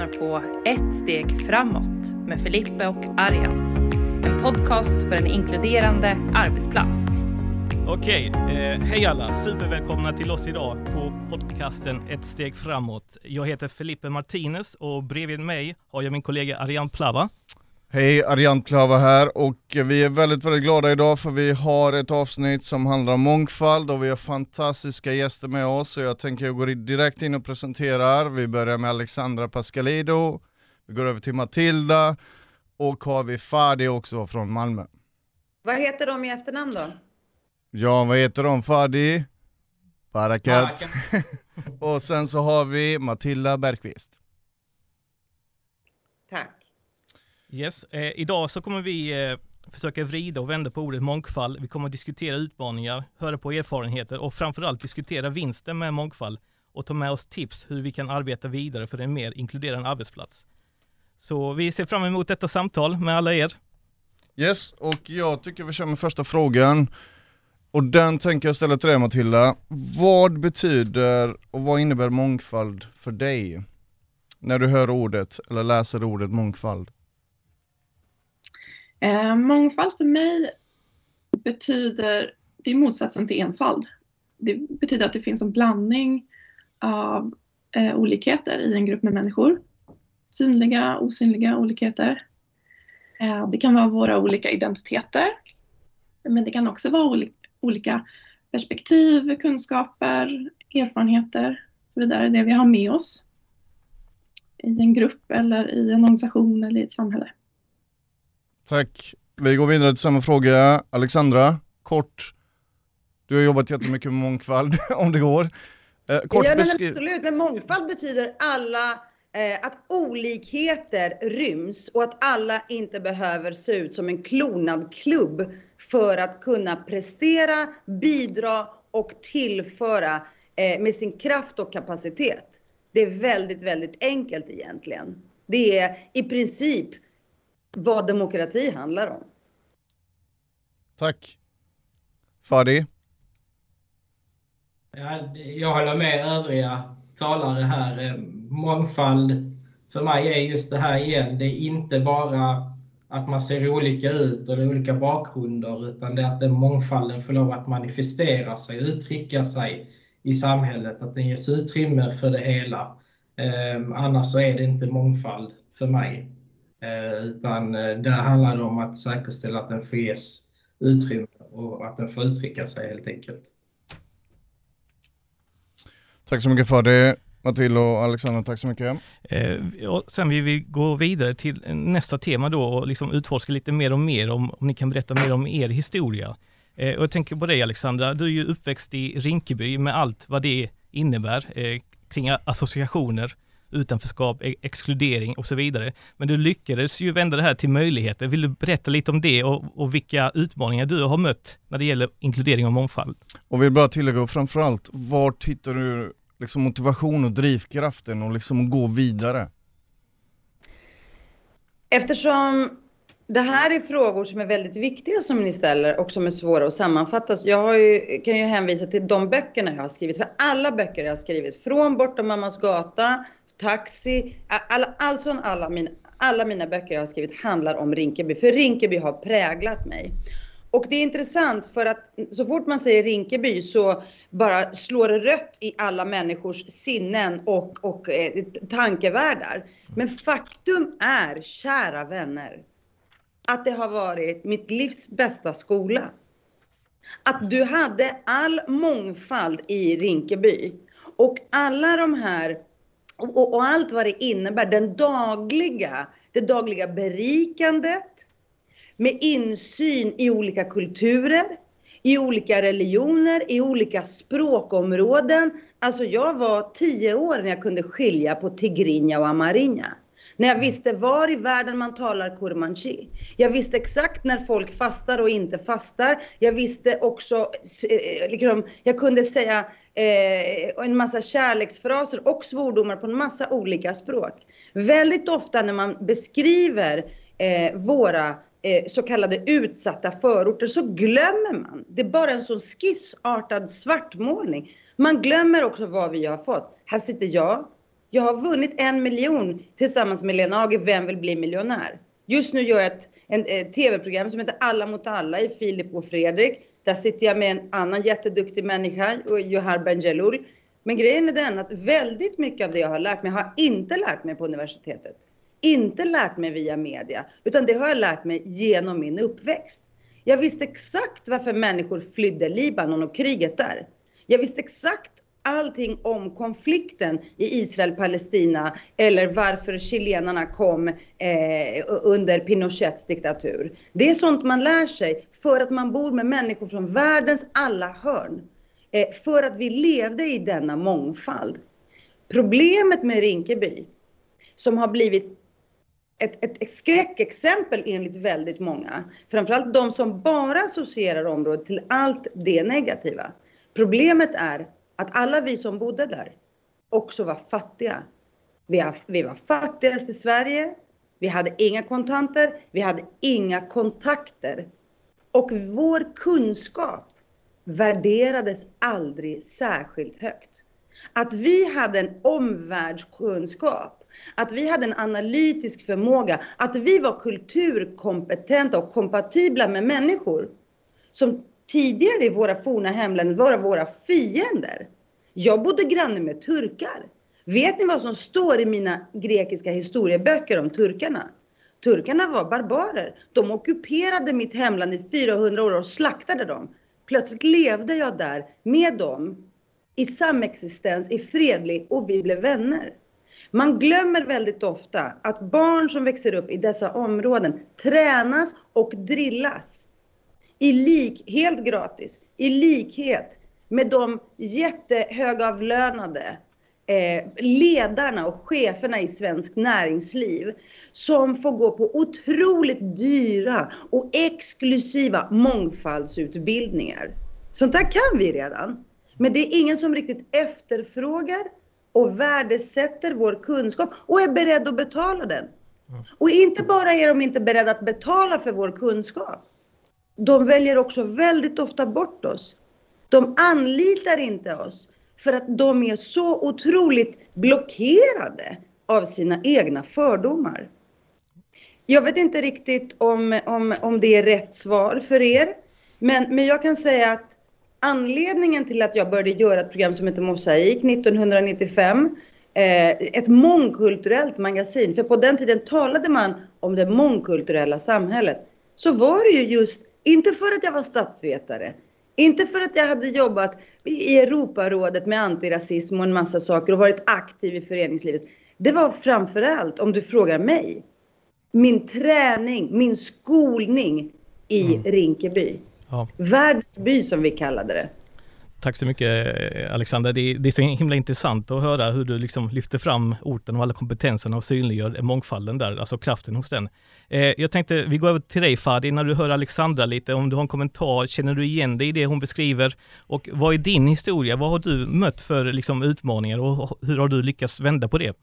lyssnar på Ett steg framåt med Filippe och Arjant. En podcast för en inkluderande arbetsplats. Okej, eh, hej alla! Supervälkomna till oss idag på podcasten Ett steg framåt. Jag heter Felipe Martinez och bredvid mig har jag min kollega Arjan Plava. Hej, Ariane Plava här och vi är väldigt, väldigt glada idag för vi har ett avsnitt som handlar om mångfald och vi har fantastiska gäster med oss så jag tänker jag går direkt in och presenterar. Vi börjar med Alexandra Pascalido, vi går över till Matilda och har vi Fadi också från Malmö. Vad heter de i efternamn då? Ja, vad heter de Fadi? Barakat. och sen så har vi Matilda Bergqvist. Tack. Yes, eh, idag så kommer vi eh, försöka vrida och vända på ordet mångfald. Vi kommer att diskutera utmaningar, höra på erfarenheter och framförallt diskutera vinsten med mångfald och ta med oss tips hur vi kan arbeta vidare för en mer inkluderande arbetsplats. Så vi ser fram emot detta samtal med alla er. Yes, och jag tycker vi kör med första frågan. Och den tänker jag ställa till dig Matilda. Vad betyder och vad innebär mångfald för dig? När du hör ordet eller läser ordet mångfald? Eh, mångfald för mig betyder, det är motsatsen till enfald. Det betyder att det finns en blandning av eh, olikheter i en grupp med människor. Synliga, osynliga olikheter. Eh, det kan vara våra olika identiteter. Men det kan också vara oli olika perspektiv, kunskaper, erfarenheter och så vidare. Det vi har med oss i en grupp eller i en organisation eller i ett samhälle. Tack. Vi går vidare till samma fråga. Alexandra, kort. Du har jobbat jättemycket med mångfald, om det går. Eh, kort ja, men absolut, men mångfald betyder alla, eh, att olikheter ryms och att alla inte behöver se ut som en klonad klubb för att kunna prestera, bidra och tillföra eh, med sin kraft och kapacitet. Det är väldigt, väldigt enkelt egentligen. Det är i princip vad demokrati handlar om. Tack. Fadi? Ja, jag håller med övriga talare här. Eh, mångfald för mig är just det här igen. Det är inte bara att man ser olika ut och det är olika bakgrunder utan det är att den mångfalden får lov att manifestera sig, uttrycka sig i samhället, att den ges utrymme för det hela. Eh, annars så är det inte mångfald för mig. Eh, utan eh, där handlar det om att säkerställa att den får ges utrymme och att den får uttrycka sig helt enkelt. Tack så mycket för det. Matilda och Alexander, tack så mycket. Eh, och sen vill vi gå vidare till nästa tema då och liksom utforska lite mer och mer om, om ni kan berätta mer om er historia. Eh, och jag tänker på dig Alexandra, du är ju uppväxt i Rinkeby med allt vad det innebär eh, kring associationer utanförskap, e- exkludering och så vidare. Men du lyckades ju vända det här till möjligheter. Vill du berätta lite om det och, och vilka utmaningar du har mött när det gäller inkludering och mångfald? Och vill bara tillägga, och framförallt, vart hittar du liksom motivation och drivkraften och liksom gå vidare? Eftersom det här är frågor som är väldigt viktiga som ni ställer och som är svåra att sammanfatta. Jag ju, kan ju hänvisa till de böckerna jag har skrivit. För alla böcker jag har skrivit, från Bortom mammas gata Taxi, alla, alltså alla, mina, alla mina böcker jag har skrivit handlar om Rinkeby, för Rinkeby har präglat mig. Och det är intressant för att så fort man säger Rinkeby så bara slår det rött i alla människors sinnen och, och eh, tankevärldar. Men faktum är, kära vänner, att det har varit mitt livs bästa skola. Att du hade all mångfald i Rinkeby och alla de här och, och, och, allt vad det innebär, den dagliga, det dagliga berikandet med insyn i olika kulturer, i olika religioner, i olika språkområden. Alltså jag var tio år när jag kunde skilja på tigrinja och amarinja. När jag visste var i världen man talar kurmanji. Jag visste exakt när folk fastar och inte fastar. Jag visste också, eh, liksom, jag kunde säga eh, en massa kärleksfraser och svordomar på en massa olika språk. Väldigt ofta när man beskriver eh, våra eh, så kallade utsatta förorter så glömmer man. Det är bara en sån skissartad svartmålning. Man glömmer också vad vi har fått. Här sitter jag, Jag har vunnit en miljon tillsammans med Lena Age, Vem vill bli miljonär? Just nu gör jag ett, en, ett tv-program som heter Alla mot alla i Filip och Fredrik. Där sitter jag med en annan jätteduktig människa, Johar Bendjelloul. Men grejen är den att väldigt mycket av det jag har lärt mig har jag inte lärt mig på universitetet. Inte lärt mig via media, utan det har jag lärt mig genom min uppväxt. Jag visste exakt varför människor flydde Libanon och kriget där. Jag visste exakt allting om konflikten i Israel-Palestina eller varför chilenarna kom eh, under Pinochets diktatur. Det är sånt man lär sig för att man bor med människor från världens alla hörn. Eh, för att vi levde i denna mångfald. Problemet med Rinkeby, som har blivit ett, ett, ett skräckexempel enligt väldigt många, framförallt de som bara associerar området till allt det negativa. Problemet är att alla vi som bodde där också var fattiga. Vi, var fattigast i Sverige. Vi hade inga kontanter. Vi hade inga kontakter. Och vår kunskap värderades aldrig särskilt högt. Att vi hade en omvärldskunskap, att vi hade en analytisk förmåga, att vi var kulturkompetenta och kompatibla med människor som tidigare i våra forna hemländer var våra fiender. Jag bodde granne med turkar. Vet ni vad som står i mina grekiska historieböcker om turkarna? Turkarna var barbarer. De ockuperade mitt hemland i 400 år och slaktade dem. Plötsligt levde jag där med dem i samexistens, i fredlig och vi blev vänner. Man glömmer väldigt ofta att barn som växer upp i dessa områden tränas och drillas i lik, helt gratis, i likhet med de jättehögavlönade eh, ledarna och cheferna i svensk näringsliv som får gå på otroligt dyra och exklusiva mångfaldsutbildningar. Sånt där kan vi redan. Men det är ingen som riktigt efterfrågar och värdesätter vår kunskap och är beredd att betala den. Och inte bara är de inte beredda att betala för vår kunskap. De väljer också väldigt ofta bort oss. De anlitar inte oss för att de är så otroligt blockerade av sina egna fördomar. Jag vet inte riktigt om, om, om det är rätt svar för er, men, men jag kan säga att anledningen till att jag började göra ett program som heter Mosaik 1995, eh, ett mångkulturellt magasin, för på den tiden talade man om det mångkulturella samhället, så var det ju just, inte för att jag var statsvetare, inte för att jag hade jobbat i Europarådet med antirasism och en massa saker och varit aktiv i föreningslivet. Det var framförallt, om du frågar mig, min träning, min skolning i mm. Rinkeby. Ja. Världsby som vi kallade det. Tack så mycket Alexander. Det är, det är så himla intressant att höra hur du liksom lyfter fram orten och alla kompetenserna och synliggör mångfalden där, alltså kraften hos den. Eh, jag tänkte vi går över till dig Fadi, när du hör Alexandra lite, om du har en kommentar, känner du igen dig i det hon beskriver? Och vad är din historia? Vad har du mött för liksom, utmaningar och hur har du lyckats vända på det?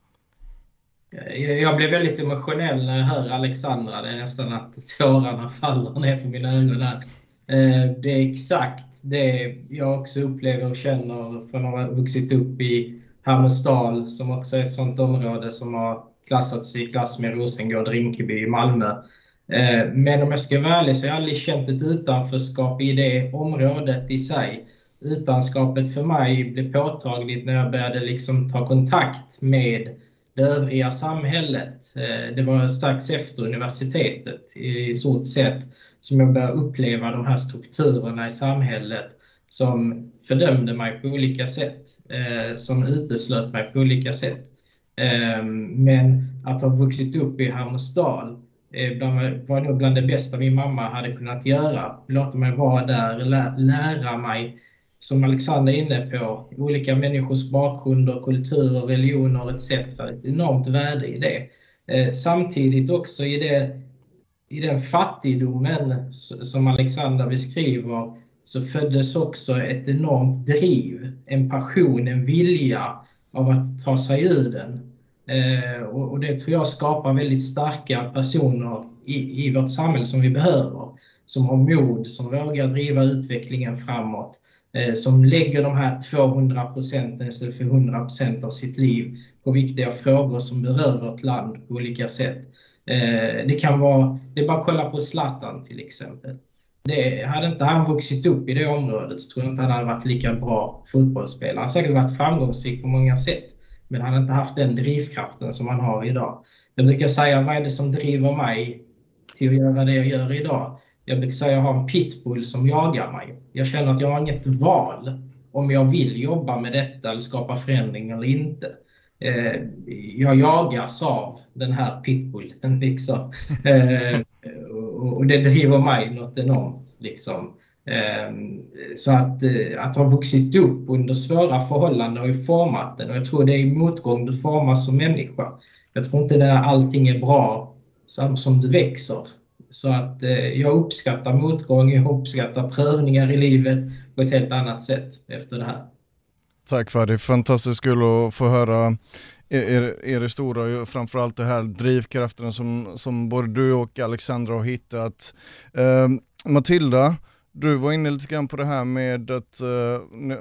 Jag blev väldigt emotionell när jag hör Alexandra. Det är nästan att tårarna faller ner för mina ögon här. Eh, det är exakt det jag också upplever och känner från att ha vuxit upp i Hermodsdal som också är ett sådant område som har klassats i klass med Rosengård, Rinkeby i Malmö. Eh, men om jag ska vara ärlig så har jag aldrig känt ett utanförskap i det området i sig. Utanskapet för mig blev påtagligt när jag började liksom ta kontakt med det övriga samhället. Eh, det var strax efter universitetet i stort sett som jag började uppleva de här strukturerna i samhället som fördömde mig på olika sätt, eh, som uteslöt mig på olika sätt. Eh, men att ha vuxit upp i Hermodsdal var nog bland det bästa min mamma hade kunnat göra. Låta mig vara där, lära mig som Alexander är inne på, olika människors bakgrunder, kulturer, religioner etc. Ett enormt värde i det. Eh, samtidigt också i, det, i den fattigdomen som Alexander beskriver så föddes också ett enormt driv, en passion, en vilja av att ta sig ur den. Eh, och det tror jag skapar väldigt starka personer i, vårt samhälle som vi behöver. Som har mod, som vågar driva utvecklingen framåt eh, som lägger de här 200 procenten istället för 100 procent av sitt liv på viktiga frågor som berör vårt land på olika sätt. Eh, det kan vara, det är bara att kolla på Zlatan till exempel. Det, hade inte han vuxit upp i det området så tror jag inte han hade varit lika bra fotbollsspelare. Han har säkert varit framgångsrik på många sätt, men han hade inte haft den drivkraften som han har idag. Jag brukar säga, vad är det som driver mig till att göra det jag gör idag? Jag brukar säga, jag har en pitbull som jagar mig. Jag känner att jag har inget val om jag vill jobba med detta eller skapa förändring eller inte. Eh, jag jagas av den här pitbullen. Liksom. Eh, och det driver mig något enormt. Liksom. Eh, så att, eh, att ha vuxit upp under svåra förhållanden har ju format den och jag tror det är i motgång du formas som människa. Jag tror inte när allting är bra som du växer. Så att eh, jag uppskattar motgång, jag uppskattar prövningar i livet på ett helt annat sätt efter det här. Tack för det, fantastiskt kul att få höra är det stora, och framförallt det här drivkraften som, som både du och Alexandra har hittat. Eh, Matilda, du var inne lite grann på det här med att eh,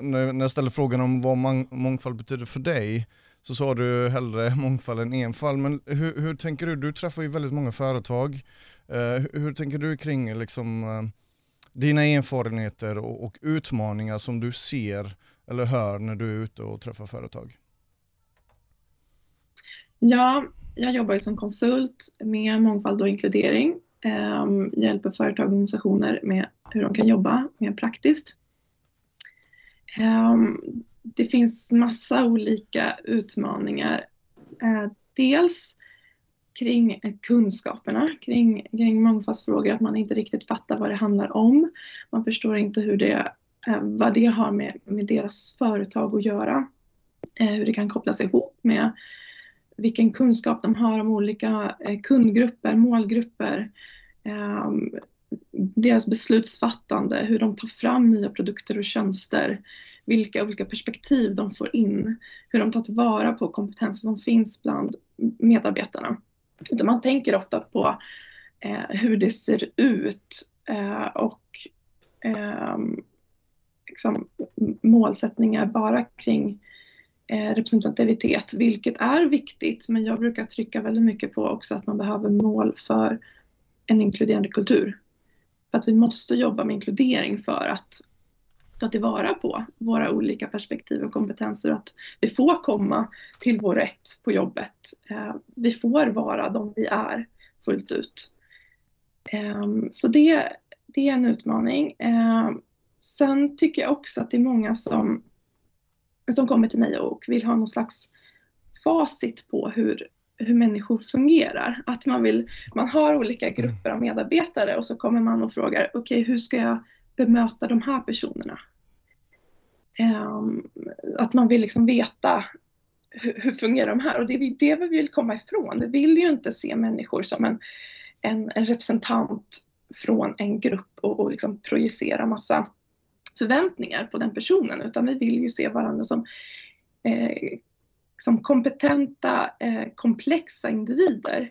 när jag ställde frågan om vad mångfald betyder för dig så sa du hellre mångfald än enfald. Men hur, hur tänker du? Du träffar ju väldigt många företag. Eh, hur, hur, tänker du kring liksom, eh, dina erfarenheter och, och utmaningar som du ser eller hör när du är ute och träffar företag? Ja, jag jobbar ju som konsult med mångfald och inkludering. Um, hjälper företag och organisationer med hur de kan jobba mer praktiskt. Um, det finns massa olika utmaningar. Uh, dels kring kunskaperna kring, kring mångfaldsfrågor, att man inte riktigt fattar vad det handlar om. Man förstår inte hur det, eh, vad det har med, med deras företag att göra. Eh, hur det kan kopplas ihop med vilken kunskap de har om olika eh, kundgrupper, målgrupper, ehm, deras beslutsfattande, hur de tar fram nya produkter och tjänster, vilka olika perspektiv de får in, hur de tar tillvara på kompetenser som finns bland medarbetarna. Utan man tänker ofta på eh, hur det ser ut eh, och ehm, liksom, målsättningar bara kring Eh, representativitet, vilket är viktigt, men jag brukar trycka väldigt mycket på också att man behöver mål för en inkluderande kultur. För att vi måste jobba med inkludering för att ta tillvara på våra olika perspektiv och kompetenser och att vi får komma till vår rätt på jobbet. Eh, vi får vara de vi är fullt ut. Ehm, så det, det är en utmaning. Ehm, sen tycker jag också att det är många som som kommer till mig och vill ha någon slags facit på hur, hur människor fungerar. Att man, vill, man har olika grupper av medarbetare och så kommer man och frågar, okej okay, hur ska jag bemöta de här personerna? Um, att man vill liksom veta hur, hur, fungerar de här? Och det är det vi vill komma ifrån. Vi vill ju inte se människor som en, en, en representant från en grupp och, och liksom projicera massa förväntningar på den personen utan vi vill ju se varandra som, eh, som kompetenta, eh, komplexa individer.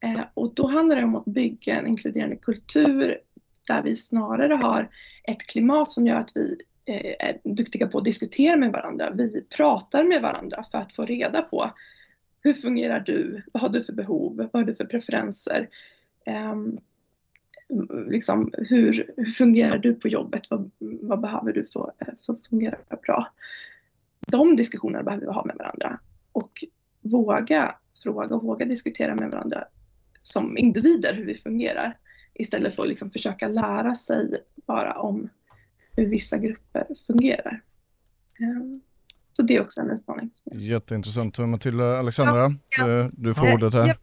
Eh, och då handlar det om att bygga en inkluderande kultur där vi snarare har ett klimat som gör att vi eh, är duktiga på att diskutera med varandra. Vi pratar med varandra för att få reda på hur fungerar du? Vad har du för behov? Vad har du för preferenser? Ehm, Liksom, hur, hur, fungerar du på jobbet? Vad, vad behöver du för, för att fungera bra? De diskussionerna behöver vi ha med varandra och våga fråga och våga diskutera med varandra som individer hur vi fungerar istället för att liksom försöka lära sig bara om hur vissa grupper fungerar. Ehm, så det är också en utmaning. Jätteintressant. Matilda Alexandra, ja, du får ordet här.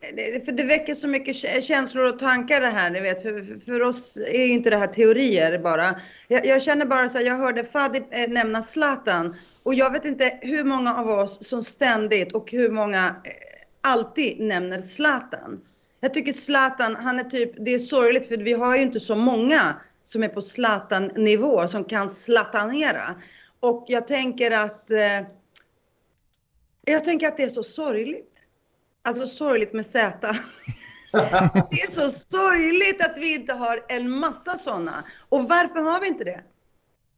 Det, för det väcker så mycket känslor och tankar det här, ni vet. För, för oss är ju inte det här teorier bara. Jag, jag känner bara så här, jag hörde Fadi eh, nämna Zlatan. Och jag vet inte hur många av oss som ständigt och hur många eh, alltid nämner Zlatan. Jag tycker Zlatan, han är typ, det är sorgligt för vi har ju inte så många som är på Zlatan-nivå som kan slatanera. Och jag tänker att, eh, jag tänker att det är så sorgligt. Alltså sorgligt med Z. Det är så sorgligt att vi inte har en massa sådana. Och varför har vi inte det?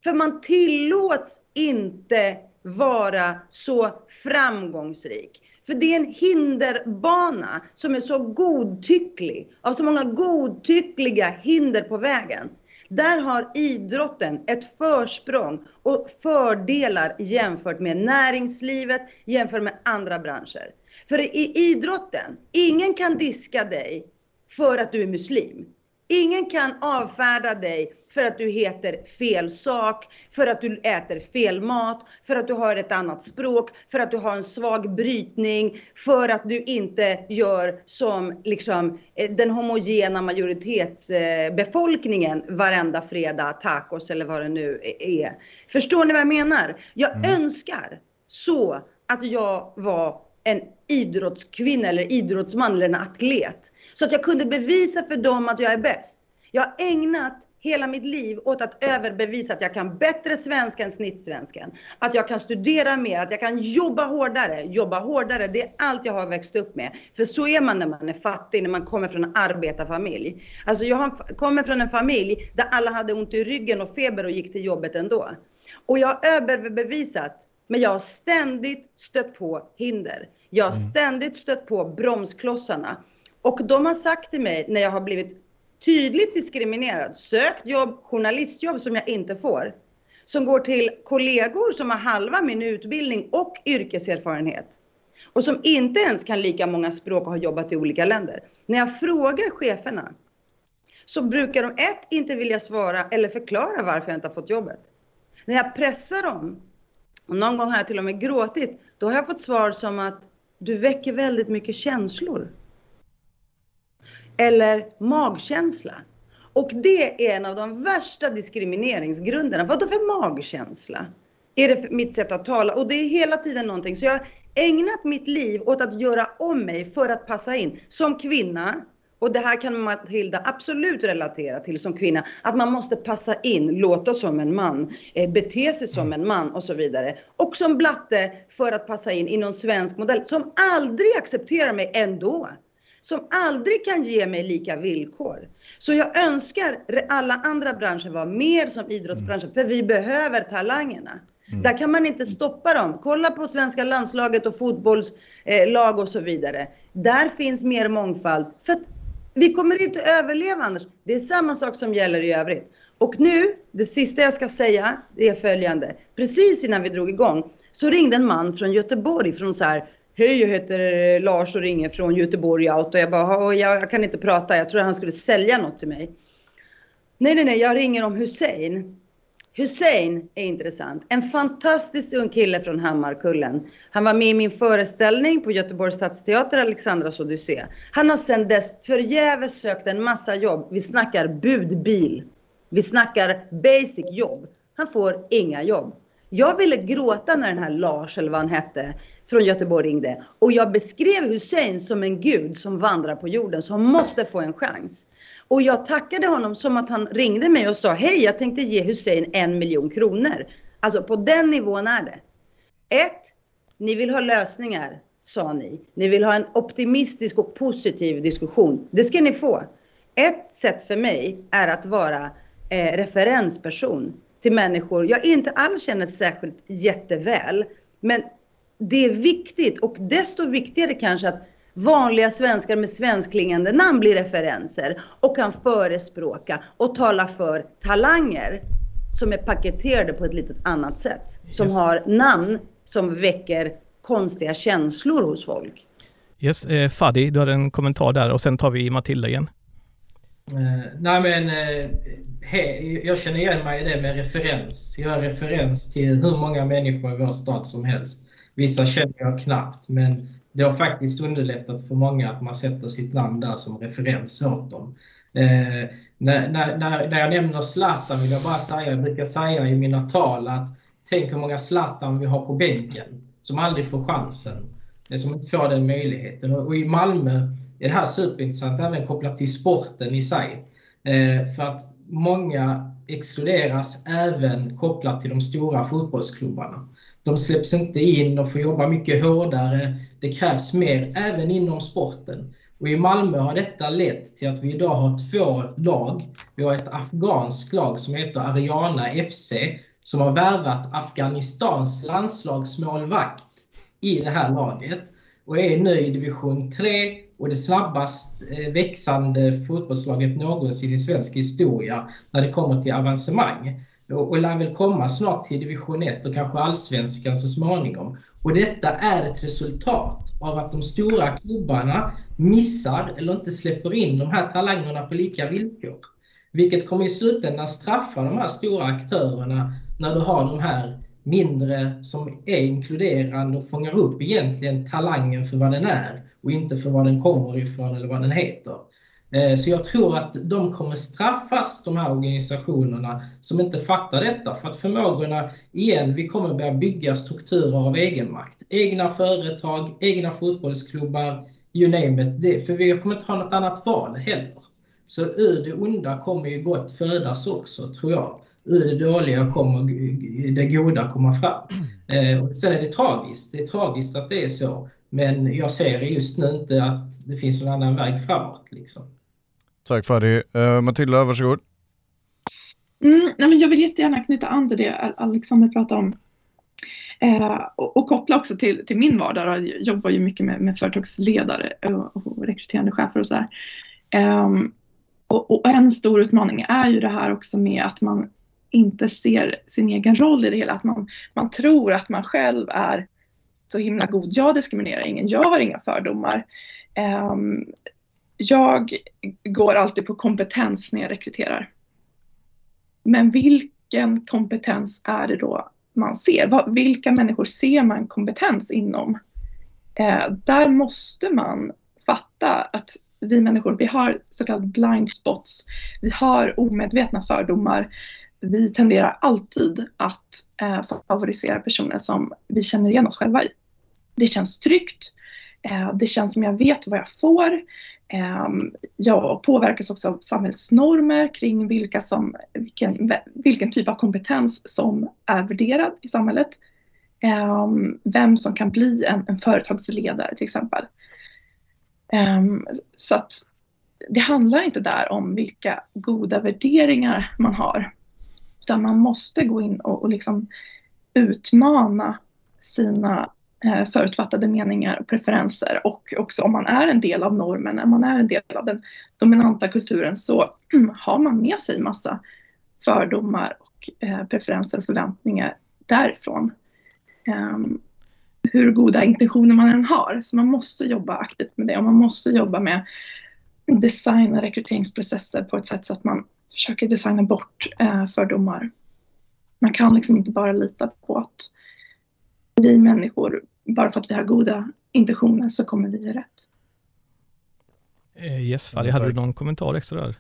För man tillåts inte vara så framgångsrik. För det är en hinderbana som är så godtycklig, av så många godtyckliga hinder på vägen. Där har idrotten ett försprång och fördelar jämfört med näringslivet, jämfört med andra branscher. För i idrotten, ingen kan diska dig för att du är muslim. Ingen kan avfärda dig för att du heter fel sak, för att du äter fel mat, för att du har ett annat språk, för att du har en svag brytning, för att du inte gör som liksom, eh, den homogena majoritetsbefolkningen varenda fredag, tacos eller vad det nu är. Förstår ni vad jag menar? Jag mm. önskar så att jag var en idrottskvinna eller idrottsman eller en atlet. Så att jag kunde bevisa för dem att jag är bäst. Jag har ägnat hela mitt liv åt att överbevisa att jag kan bättre svenska än snittsvensken. Att jag kan studera mer, att jag kan jobba hårdare. Jobba hårdare, det är allt jag har växt upp med. För så är man när man är fattig, när man kommer från en arbetarfamilj. Alltså jag kommer från en familj där alla hade ont i ryggen och feber och gick till jobbet ändå. Och jag har överbevisat, men jag har ständigt stött på hinder. Jag har mm. ständigt stött på bromsklossarna. Och de har sagt till mig när jag har blivit tydligt diskriminerad, sökt jobb, journalistjobb som jag inte får, som går till kollegor som har halva min utbildning och yrkeserfarenhet och som inte ens kan lika många språk och har jobbat i olika länder. När jag frågar cheferna så brukar de ett, inte vilja svara eller förklara varför jag inte har fått jobbet. När jag pressar dem, och någon gång har jag till och med gråtit, då har jag fått svar som att du väcker väldigt mycket känslor eller magkänsla. Och det är en av de värsta diskrimineringsgrunderna. Vad då för magkänsla? Är det mitt sätt att tala? Och det är hela tiden någonting. Så jag har ägnat mitt liv åt att göra om mig för att passa in. Som kvinna, och det här kan Matilda absolut relatera till som kvinna, att man måste passa in, låta som en man, eh, bete sig som en man och så vidare. Och som blatte för att passa in i någon svensk modell som aldrig accepterar mig ändå som aldrig kan ge mig lika villkor. Så jag önskar alla andra branscher var mer som idrottsbranschen, för vi behöver talangerna. Mm. Där kan man inte stoppa dem. Kolla på svenska landslaget och fotbollslag och så vidare. Där finns mer mångfald. För att vi kommer inte överleva Anders. Det är samma sak som gäller i övrigt. Och nu, det sista jag ska säga, det är följande. Precis innan vi drog igång så ringde en man från Göteborg från så här Hej, jag heter eh, Lars och ringer från Göteborg Auto. Jag bara, jag, jag kan inte prata. Jag tror han skulle sälja något till mig. Nej, nej, nej, jag ringer om Hussein. Hussein är intressant. En fantastisk ung kille från Hammarkullen. Han var med i min föreställning på Göteborgs stadsteater, Alexandras Odyssé. Han har sedan dess förgäves sökt en massa jobb. Vi snackar budbil. Vi snackar basic jobb. Han får inga jobb. Jag ville gråta när den här Lars, eller vad han hette, från Göteborg ringde. Och jag beskrev Hussein som en gud som vandrar på jorden, som måste få en chans. Och jag tackade honom som att han ringde mig och sa, hej jag tänkte ge Hussein en miljon kronor. Alltså på den nivån är det. Ett, ni vill ha lösningar, sa ni. Ni vill ha en optimistisk och positiv diskussion. Det ska ni få. Ett sätt för mig är att vara eh, referensperson till människor jag inte alls känner särskilt jätteväl. Men det är viktigt och desto viktigare kanske att vanliga svenskar med svenskklingande namn blir referenser och kan förespråka och tala för talanger som är paketerade på ett lite annat sätt. Som yes. har namn som väcker konstiga känslor hos folk. Yes, eh, Fadi, du har en kommentar där och sen tar vi Matilda igen. Uh, nej men, uh, he, jag känner igen mig i det med referens. Jag har referens till hur många människor i vår stad som helst. Vissa känner jag knappt, men det har faktiskt underlättat för många att man sätter sitt namn där som referens åt dem. Eh, när, när, när jag nämner Zlatan vill jag bara säga, jag brukar säga i mina tal att tänk hur många Zlatan vi har på bänken som aldrig får chansen, som inte får den möjligheten. Och, och i Malmö är det här superintressant, även kopplat till sporten i sig. Eh, för att många exkluderas även kopplat till de stora fotbollsklubbarna. De släpps inte in och får jobba mycket hårdare. Det krävs mer, även inom sporten. Och I Malmö har detta lett till att vi idag har två lag. Vi har ett afghanskt lag som heter Ariana FC som har värvat Afghanistans landslagsmålvakt i det här laget och är nu i division 3 och det snabbast eh, växande fotbollslaget någonsin i svensk historia när det kommer till avancemang. Och lär väl komma snart till division 1 och kanske allsvenskan så småningom. Och detta är ett resultat av att de stora klubbarna missar eller inte släpper in de här talangerna på lika villkor. Vilket kommer i slutändan straffa de här stora aktörerna när du har de här mindre som är inkluderande och fångar upp egentligen talangen för vad den är och inte för vad den kommer ifrån eller vad den heter. Eh, så jag tror att de kommer straffas, de här organisationerna som inte fattar detta. För att förmågorna, igen, vi kommer börja bygga strukturer av egenmakt. Egna företag, egna fotbollsklubbar, you name it. Det, för vi kommer inte ha något annat val heller. Så ur det onda kommer ju gott födas också, tror jag. Ur det dåliga kommer det goda komma fram. Eh, och sen är det tragiskt. Det är tragiskt att det är så. Men jag ser just nu inte att det finns någon annan väg framåt. Liksom. Tack Fadi. Uh, Matilda, varsågod. Mm, nej, men jag vill jättegärna knyta an till det Alexander pratade om. Eh, och, och, koppla också till, till min vardag. Jag jobbar ju mycket med, med företagsledare och, och rekryterande chefer och sådär. Eh, och, och, en stor utmaning är ju det här också med att man inte ser sin egen roll i det hela. Att man, man tror att man själv är så himla god. Jag diskriminerar ingen, jag har inga fördomar. Eh, jag går alltid på kompetens när jag rekryterar. Men vilken kompetens är det då man ser? Vilka människor ser man kompetens inom? Eh, där måste man fatta att vi människor, vi har så kallade blind spots. Vi har omedvetna fördomar. Vi tenderar alltid att eh, favorisera personer som vi känner igen oss själva i. Det känns tryggt. Eh, det känns som jag vet vad jag får. Ehm, ja, påverkas också av samhällsnormer kring vilka som, vilken, vilken typ av kompetens som är värderad i samhället. Ehm, vem som kan bli en, en företagsledare till exempel. Ehm, så att det handlar inte där om vilka goda värderingar man har. Utan man måste gå in och, och liksom utmana sina Eh, förutfattade meningar och preferenser och också om man är en del av normen, när man är en del av den dominanta kulturen så har man med sig massa fördomar och eh, preferenser och förväntningar därifrån. Ehm, hur goda intentioner man än har. Så man måste jobba aktivt med det och man måste jobba med designa rekryteringsprocesser på ett sätt så att man försöker designa bort eh, fördomar. Man kan liksom inte bara lita på att vi människor, bara för att vi har goda intentioner så kommer vi rätt. Eh, yes, Fadi, hade du någon kommentar extra där?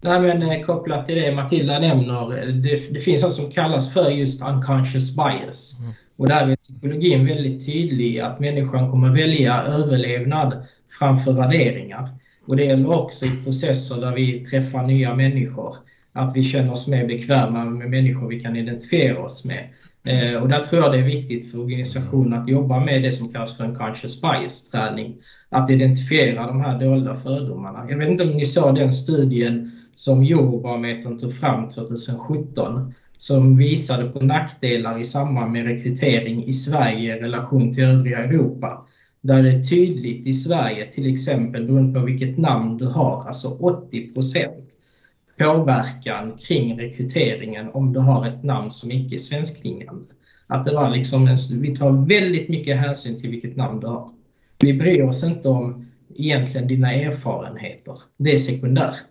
Nej, men eh, kopplat till det Matilda nämner, det, det finns något som kallas för just unconscious bias. Mm. Och där är psykologin väldigt tydlig att människan kommer välja överlevnad framför värderingar. Och det gäller också i processer där vi träffar nya människor. Att vi känner oss mer bekväma med människor vi kan identifiera oss med. Eh, och där tror jag det är viktigt för organisationen att jobba med det som kallas för en conscious bias-träning. Att identifiera de här dolda fördomarna. Jag vet inte om ni såg den studien som Eurobarometern tog fram 2017 som visade på nackdelar i samband med rekrytering i Sverige i relation till övriga Europa. Där det är tydligt i Sverige, till exempel beroende på vilket namn du har, alltså 80 procent påverkan kring rekryteringen om du har ett namn som icke är svenskklingande. Att det var liksom en, vi tar väldigt mycket hänsyn till vilket namn du har. Vi bryr oss inte om egentligen dina erfarenheter. Det är sekundärt.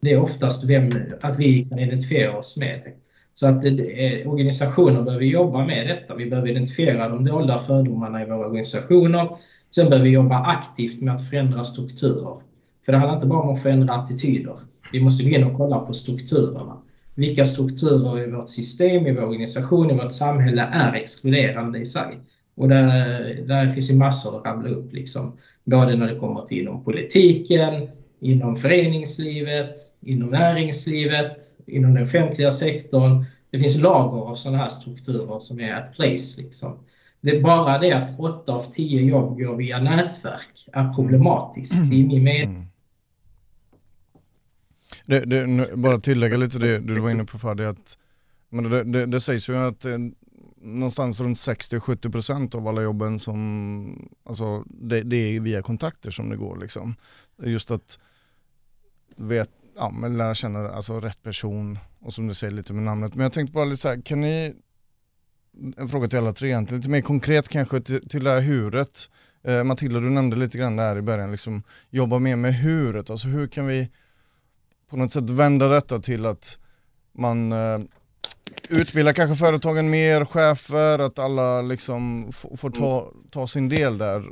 Det är oftast vem, att vi kan identifiera oss med dig. Så att det, organisationer behöver jobba med detta. Vi behöver identifiera de dolda fördomarna i våra organisationer. Sen behöver vi jobba aktivt med att förändra strukturer. För det handlar inte bara om att förändra attityder. Vi måste gå in och kolla på strukturerna. Vilka strukturer i vårt system, i vår organisation, i vårt samhälle är exkluderande i sig? Och där, där finns det massor att rabbla upp. Liksom. Både när det kommer till inom politiken, inom föreningslivet, inom näringslivet, inom den offentliga sektorn. Det finns lager av sådana här strukturer som är at place. Liksom. Det är bara det att 8 av 10 jobb går via nätverk är problematiskt. Är min mening. Det, Det, nu, bara tillägga lite det du var inne på Fadi, att Men det, det, det sägs ju att eh, någonstans runt 60-70% av alla jobben som, alltså det, det, är via kontakter som det går liksom. Just att vet, ja, men lära känna alltså, rätt person och som du säger lite med namnet. Men jag tänkte bara lite så här, kan ni, en fråga till alla tre egentligen, lite mer konkret kanske till, till det här huret. Eh, Matilda du nämnde lite grann där i början, liksom, jobba mer med huret, alltså hur kan vi på något sätt vända detta till att man eh, utbildar kanske företagen mer, chefer, att alla liksom får ta, ta sin del där.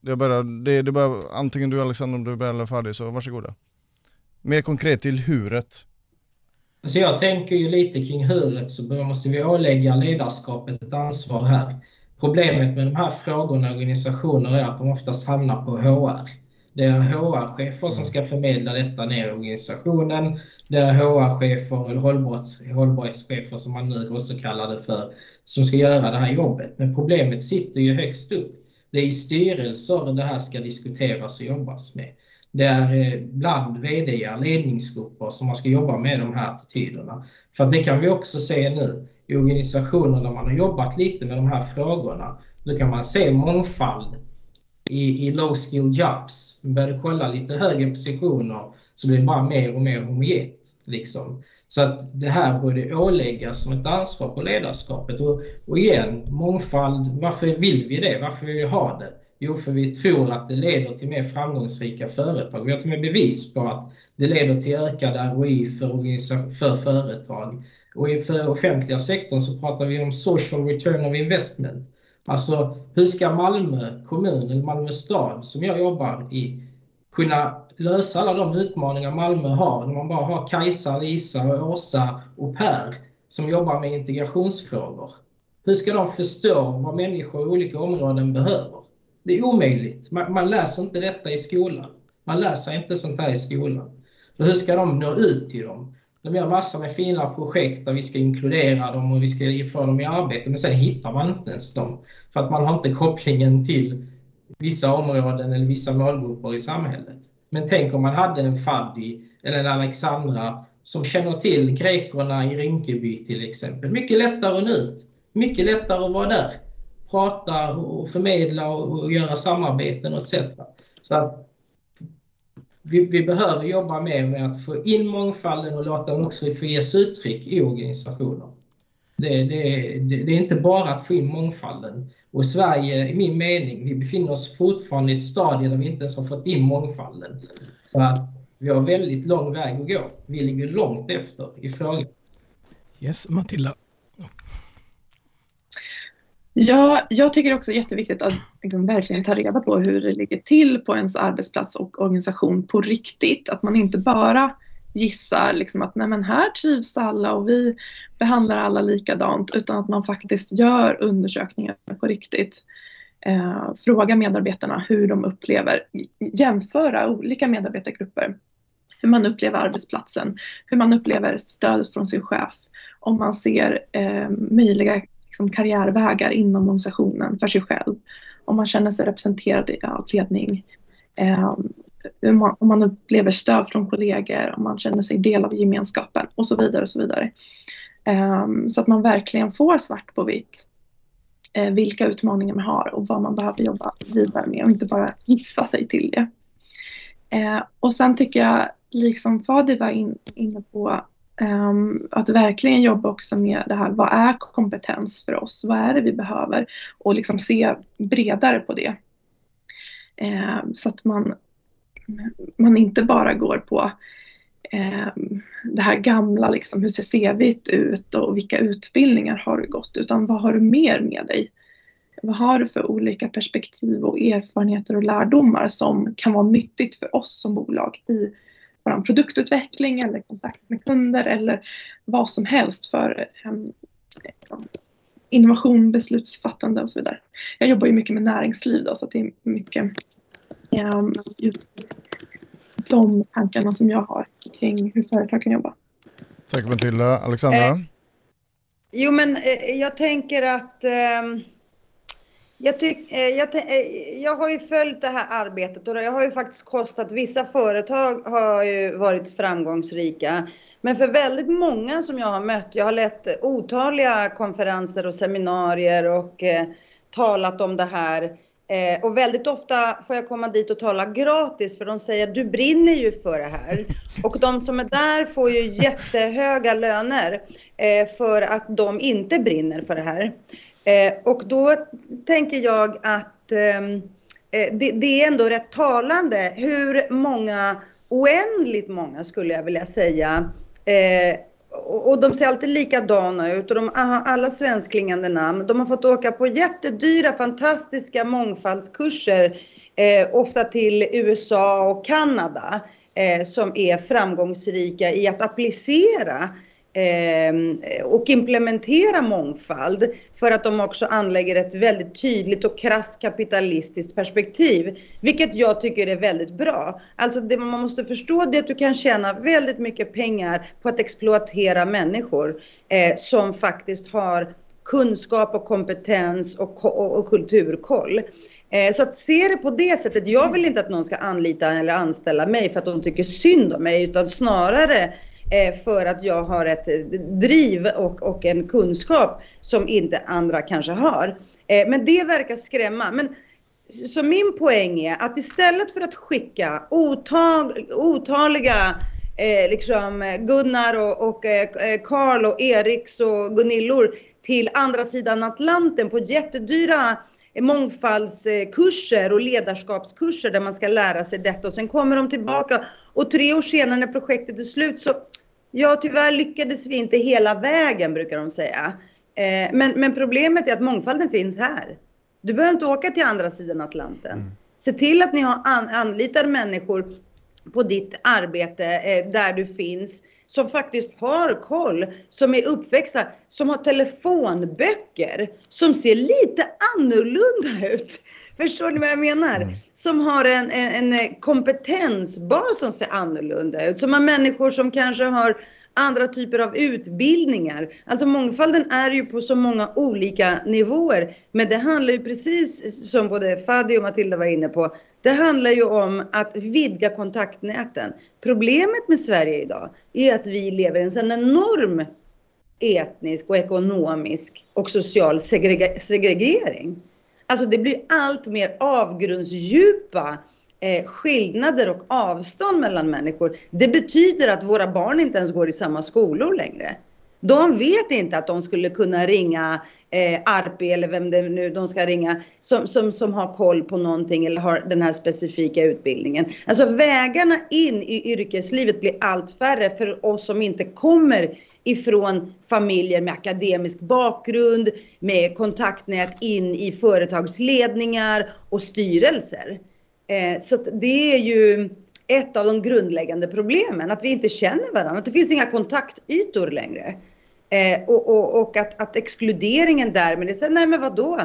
Det börjar, det, det börjar, antingen du Alexander om du börjar eller färdig så varsågoda. Mer konkret till huret. Alltså jag tänker ju lite kring huret så måste vi ålägga ledarskapet ett ansvar här. Problemet med de här frågorna i organisationer är att de oftast hamnar på HR. Det är HR-chefer som ska förmedla detta ner i organisationen. Det är HR-chefer eller hållbarhets, hållbarhetschefer som man nu också kallar det för, som ska göra det här jobbet. Men problemet sitter ju högst upp. Det är i styrelser det här ska diskuteras och jobbas med. Det är eh, bland VD, ledningsgrupper som man ska jobba med de här attityderna. För det kan vi också se nu i organisationer där man har jobbat lite med de här frågorna. Då kan man se mångfald i, i low skill jobs. började kolla lite högre positioner så blir det bara mer och mer homogent. Liksom. Så att det här borde åläggas som ett ansvar på ledarskapet. Och, och igen, mångfald, varför vill vi det? Varför vill vi ha det? Jo, för vi tror att det leder till mer framgångsrika företag. Vi har till och med bevis på att det leder till ökad ROI för, för företag. Och för offentliga sektorn så pratar vi om social return of investment. Alltså, hur ska Malmö kommun, eller Malmö stad, som jag jobbar i, kunna lösa alla de utmaningar Malmö har när man bara har Kajsa, Lisa, Åsa och Per som jobbar med integrationsfrågor? Hur ska de förstå vad människor i olika områden behöver? Det är omöjligt. Man, man läser inte detta i skolan. Man läser inte sånt här i skolan. Och hur ska de nå ut till dem? De gör massor med fina projekt där vi ska inkludera dem och vi ska få dem i arbete, men sen hittar man inte ens dem. För att man har inte kopplingen till vissa områden eller vissa målgrupper i samhället. Men tänk om man hade en Faddi eller en Alexandra som känner till grekerna i Rinkeby till exempel. Mycket lättare att nå ut. Mycket lättare att vara där. Prata och förmedla och göra samarbeten etc. Så att vi, vi, behöver jobba mer med att få in mångfalden och låta den också få ges uttryck i organisationer. Det, det, det, det, är inte bara att få in mångfalden. Och i Sverige, i min mening, vi befinner oss fortfarande i ett stadie där vi inte ens har fått in mångfalden. För att vi har väldigt lång väg att gå. Vi ligger långt efter i frågan. Yes, Matilda. Ja, jag tycker också det är jätteviktigt att liksom verkligen ta reda på hur det ligger till på ens arbetsplats och organisation på riktigt. Att man inte bara gissar liksom att nej men här trivs alla och vi behandlar alla likadant utan att man faktiskt gör undersökningar på riktigt. Eh, fråga medarbetarna hur de upplever, jämföra olika medarbetargrupper. Hur man upplever arbetsplatsen, hur man upplever stödet från sin chef. Om man ser eh, möjliga liksom, karriärvägar inom organisationen för sig själv. Om man känner sig representerad av ledning. Eh, om man upplever stöd från kollegor, om man känner sig del av gemenskapen och så vidare. och Så vidare. Eh, så att man verkligen får svart på vitt eh, vilka utmaningar man har och vad man behöver jobba vidare med och inte bara gissa sig till det. Ehm, och sen tycker jag, liksom Fadi var in, inne på, Um, att verkligen jobba också med det här, vad är kompetens för oss? Vad är det vi behöver? Och liksom se bredare på det. Um, så att man, man inte bara går på um, det här gamla, liksom, hur ser CVt ut och vilka utbildningar har du gått? Utan vad har du mer med dig? Vad har du för olika perspektiv och erfarenheter och lärdomar som kan vara nyttigt för oss som bolag i vår produktutveckling eller kontakt med kunder eller vad som helst för um, innovation, beslutsfattande och så vidare. Jag jobbar ju mycket med näringsliv då, så det är mycket um, just de tankarna som jag har kring hur företag kan jobba. Tack Matilda. Alexandra? Eh, jo men eh, jag tänker att eh, jag, tyck, eh, jag, eh, jag, har ju följt det här arbetet och det har ju faktiskt kostat, vissa företag har ju varit framgångsrika. Men för väldigt många som jag har mött, jag har lett otaliga konferenser och seminarier och eh, talat om det här. Eh, och väldigt ofta får jag komma dit och tala gratis för de säger du brinner ju för det här. Och de som är där får ju jättehöga löner eh, för att de inte brinner för det här. Eh, och då tänker jag att ehm, eh, det, det, är ändå rätt talande hur många, oändligt många skulle jag vilja säga, eh, och de ser alltid likadana ut och de har alla svenskklingande namn. De har fått åka på jättedyra, fantastiska mångfaldskurser, eh, ofta till USA och Kanada, eh, som är framgångsrika i att applicera Ehm, och implementera mångfald för att de också anlägger ett väldigt tydligt och krasst kapitalistiskt perspektiv. Vilket jag tycker är väldigt bra. Alltså det man måste förstå det är att du kan tjäna väldigt mycket pengar på att exploatera människor eh, som faktiskt har kunskap och kompetens och, och, och kulturkoll. Eh, så att se det på det sättet, jag vill inte att någon ska anlita eller anställa mig för att de tycker synd om mig, utan snarare Eh, för att jag har ett driv och, och en kunskap som inte andra kanske har. Eh, men det verkar skrämma. Men, så min poäng är att istället för att skicka otal, otaliga eh, liksom Gunnar och, och eh, Karl och Eriks och Gunillor till andra sidan Atlanten på jättedyra mångfaldskurser och ledarskapskurser där man ska lära sig detta och sen kommer de tillbaka och tre år senare när projektet är slut så Ja, tyvärr lyckades vi inte hela vägen brukar de säga. Eh, men, men problemet är att mångfalden finns här. Du behöver inte åka till andra sidan Atlanten. Mm. Se till att ni har an, anlitar människor på ditt arbete eh, där du finns som faktiskt har koll, som är uppväxta, som har telefonböcker som ser lite annorlunda ut. Förstår ni vad jag menar? Mm. Som har en, en, en, kompetensbas som ser annorlunda ut. Som har människor som kanske har andra typer av utbildningar. Alltså mångfalden är ju på så många olika nivåer. Men det handlar ju precis som både Fadi och Matilda var inne på. Det handlar ju om att vidga kontaktnäten. Problemet med Sverige idag är att vi lever i en sån enorm etnisk och ekonomisk och social segregering. Alltså det blir allt mer avgrundsdjupa eh, skillnader och avstånd mellan människor. Det betyder att våra barn inte ens går i samma skolor längre. De vet inte att de skulle kunna ringa eh, Arpi eller vem det nu de ska ringa som, som, som har koll på någonting eller har den här specifika utbildningen. Alltså vägarna in i yrkeslivet blir allt färre för oss som inte kommer ifrån familjer med akademisk bakgrund, med kontaktnät in i företagsledningar och styrelser. Eh, så det är ju ett av de grundläggande problemen, att vi inte känner varandra, att det finns inga kontaktytor längre. Eh, och, och, och att, att, exkluderingen därmed är så, nej men vadå?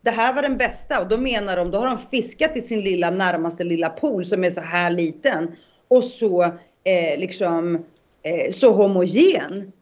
Det här var den bästa och då menar de, då har de fiskat i sin lilla närmaste lilla pool som är så här liten och så eh, liksom eh, så homogen.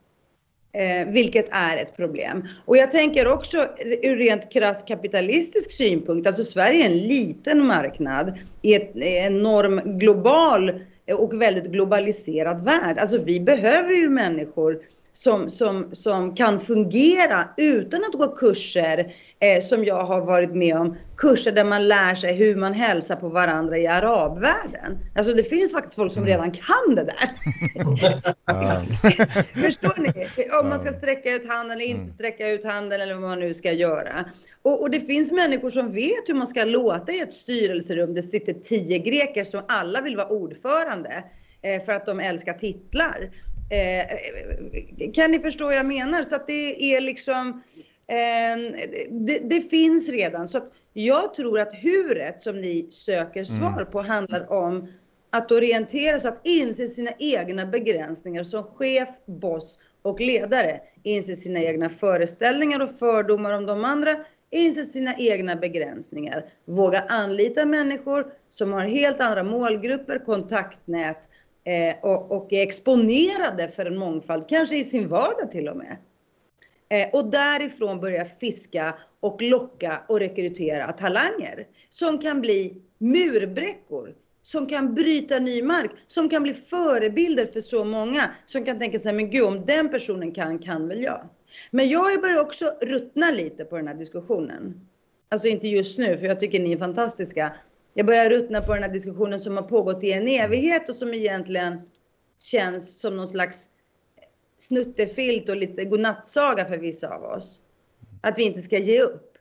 Eh, vilket är ett problem. Och jag tänker också ur rent krass kapitalistisk synpunkt, alltså Sverige är en liten marknad i en enorm global och väldigt globaliserad värld. Alltså vi behöver ju människor som, som, som kan fungera utan att gå kurser eh, som jag har varit med om. Kurser där man lär sig hur man hälsar på varandra i arabvärlden. Alltså det finns faktiskt folk som mm. redan kan det där. Förstår ni? Om man ska sträcka ut handen eller inte mm. sträcka ut handen eller vad man nu ska göra. Och, och, det finns människor som vet hur man ska låta i ett styrelserum. Det sitter tio greker som alla vill vara ordförande eh, för att de älskar titlar. Eh, kan ni förstå vad jag menar? Så att det är liksom, eh, det, det, finns redan. Så att jag tror att huret som ni söker svar mm. på handlar om att orientera sig, att inse sina egna begränsningar som chef, boss och ledare. Inse sina egna föreställningar och fördomar om de andra. Inse sina egna begränsningar. Våga anlita människor som har helt andra målgrupper, kontaktnät eh, och, och är exponerade för en mångfald, kanske i sin vardag till och med. Eh, och därifrån börja fiska och locka och rekrytera talanger som kan bli murbräckor som kan bryta ny mark, som kan bli förebilder för så många, som kan tänka sig, men gud om den personen kan, kan väl jag. Men jag börjar också ruttna lite på den här diskussionen. Alltså inte just nu, för jag tycker ni är fantastiska. Jag börjar ruttna på den här diskussionen som har pågått i en evighet och som egentligen känns som någon slags snuttefilt och lite godnattsaga för vissa av oss. Att vi inte ska ge upp.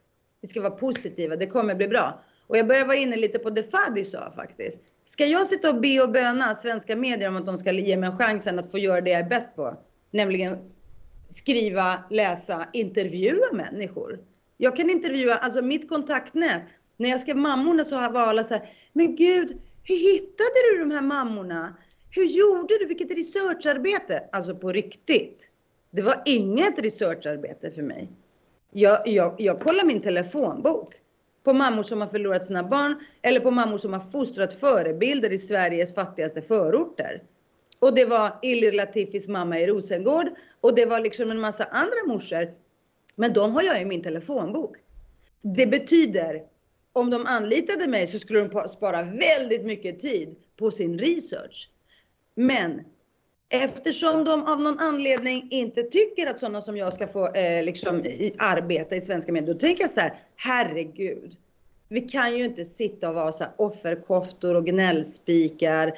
Vi ska vara positiva, det kommer bli bra. Och jag börjar vara inne lite på det Fadi sa faktiskt. Ska jag sitta och be och böna svenska medier om att de ska ge mig chansen att få göra det jag är bäst på? Nämligen skriva, läsa, intervjua människor. Jag kan intervjua, alltså mitt kontaktnät. När jag skrev mammorna så var alla så här, men gud, hur hittade du de här mammorna? Hur gjorde du? Vilket researcharbete! Alltså på riktigt. Det var inget researcharbete för mig. Jag, jag, jag kollar min telefonbok på mammor som har förlorat sina barn eller på mammor som har fostrat förebilder i Sveriges fattigaste förorter. Och det var Ilir Latifis mamma i Rosengård och det var liksom en massa andra morsor. Men de har jag i min telefonbok. Det betyder, om de anlitade mig så skulle de spara väldigt mycket tid på sin research. Men eftersom de av någon anledning inte tycker att sådana som jag ska få eh, liksom, arbeta i svenska medier, då tänker jag så här, herregud. Vi kan ju inte sitta och vara så här offerkoftor och gnällspikar.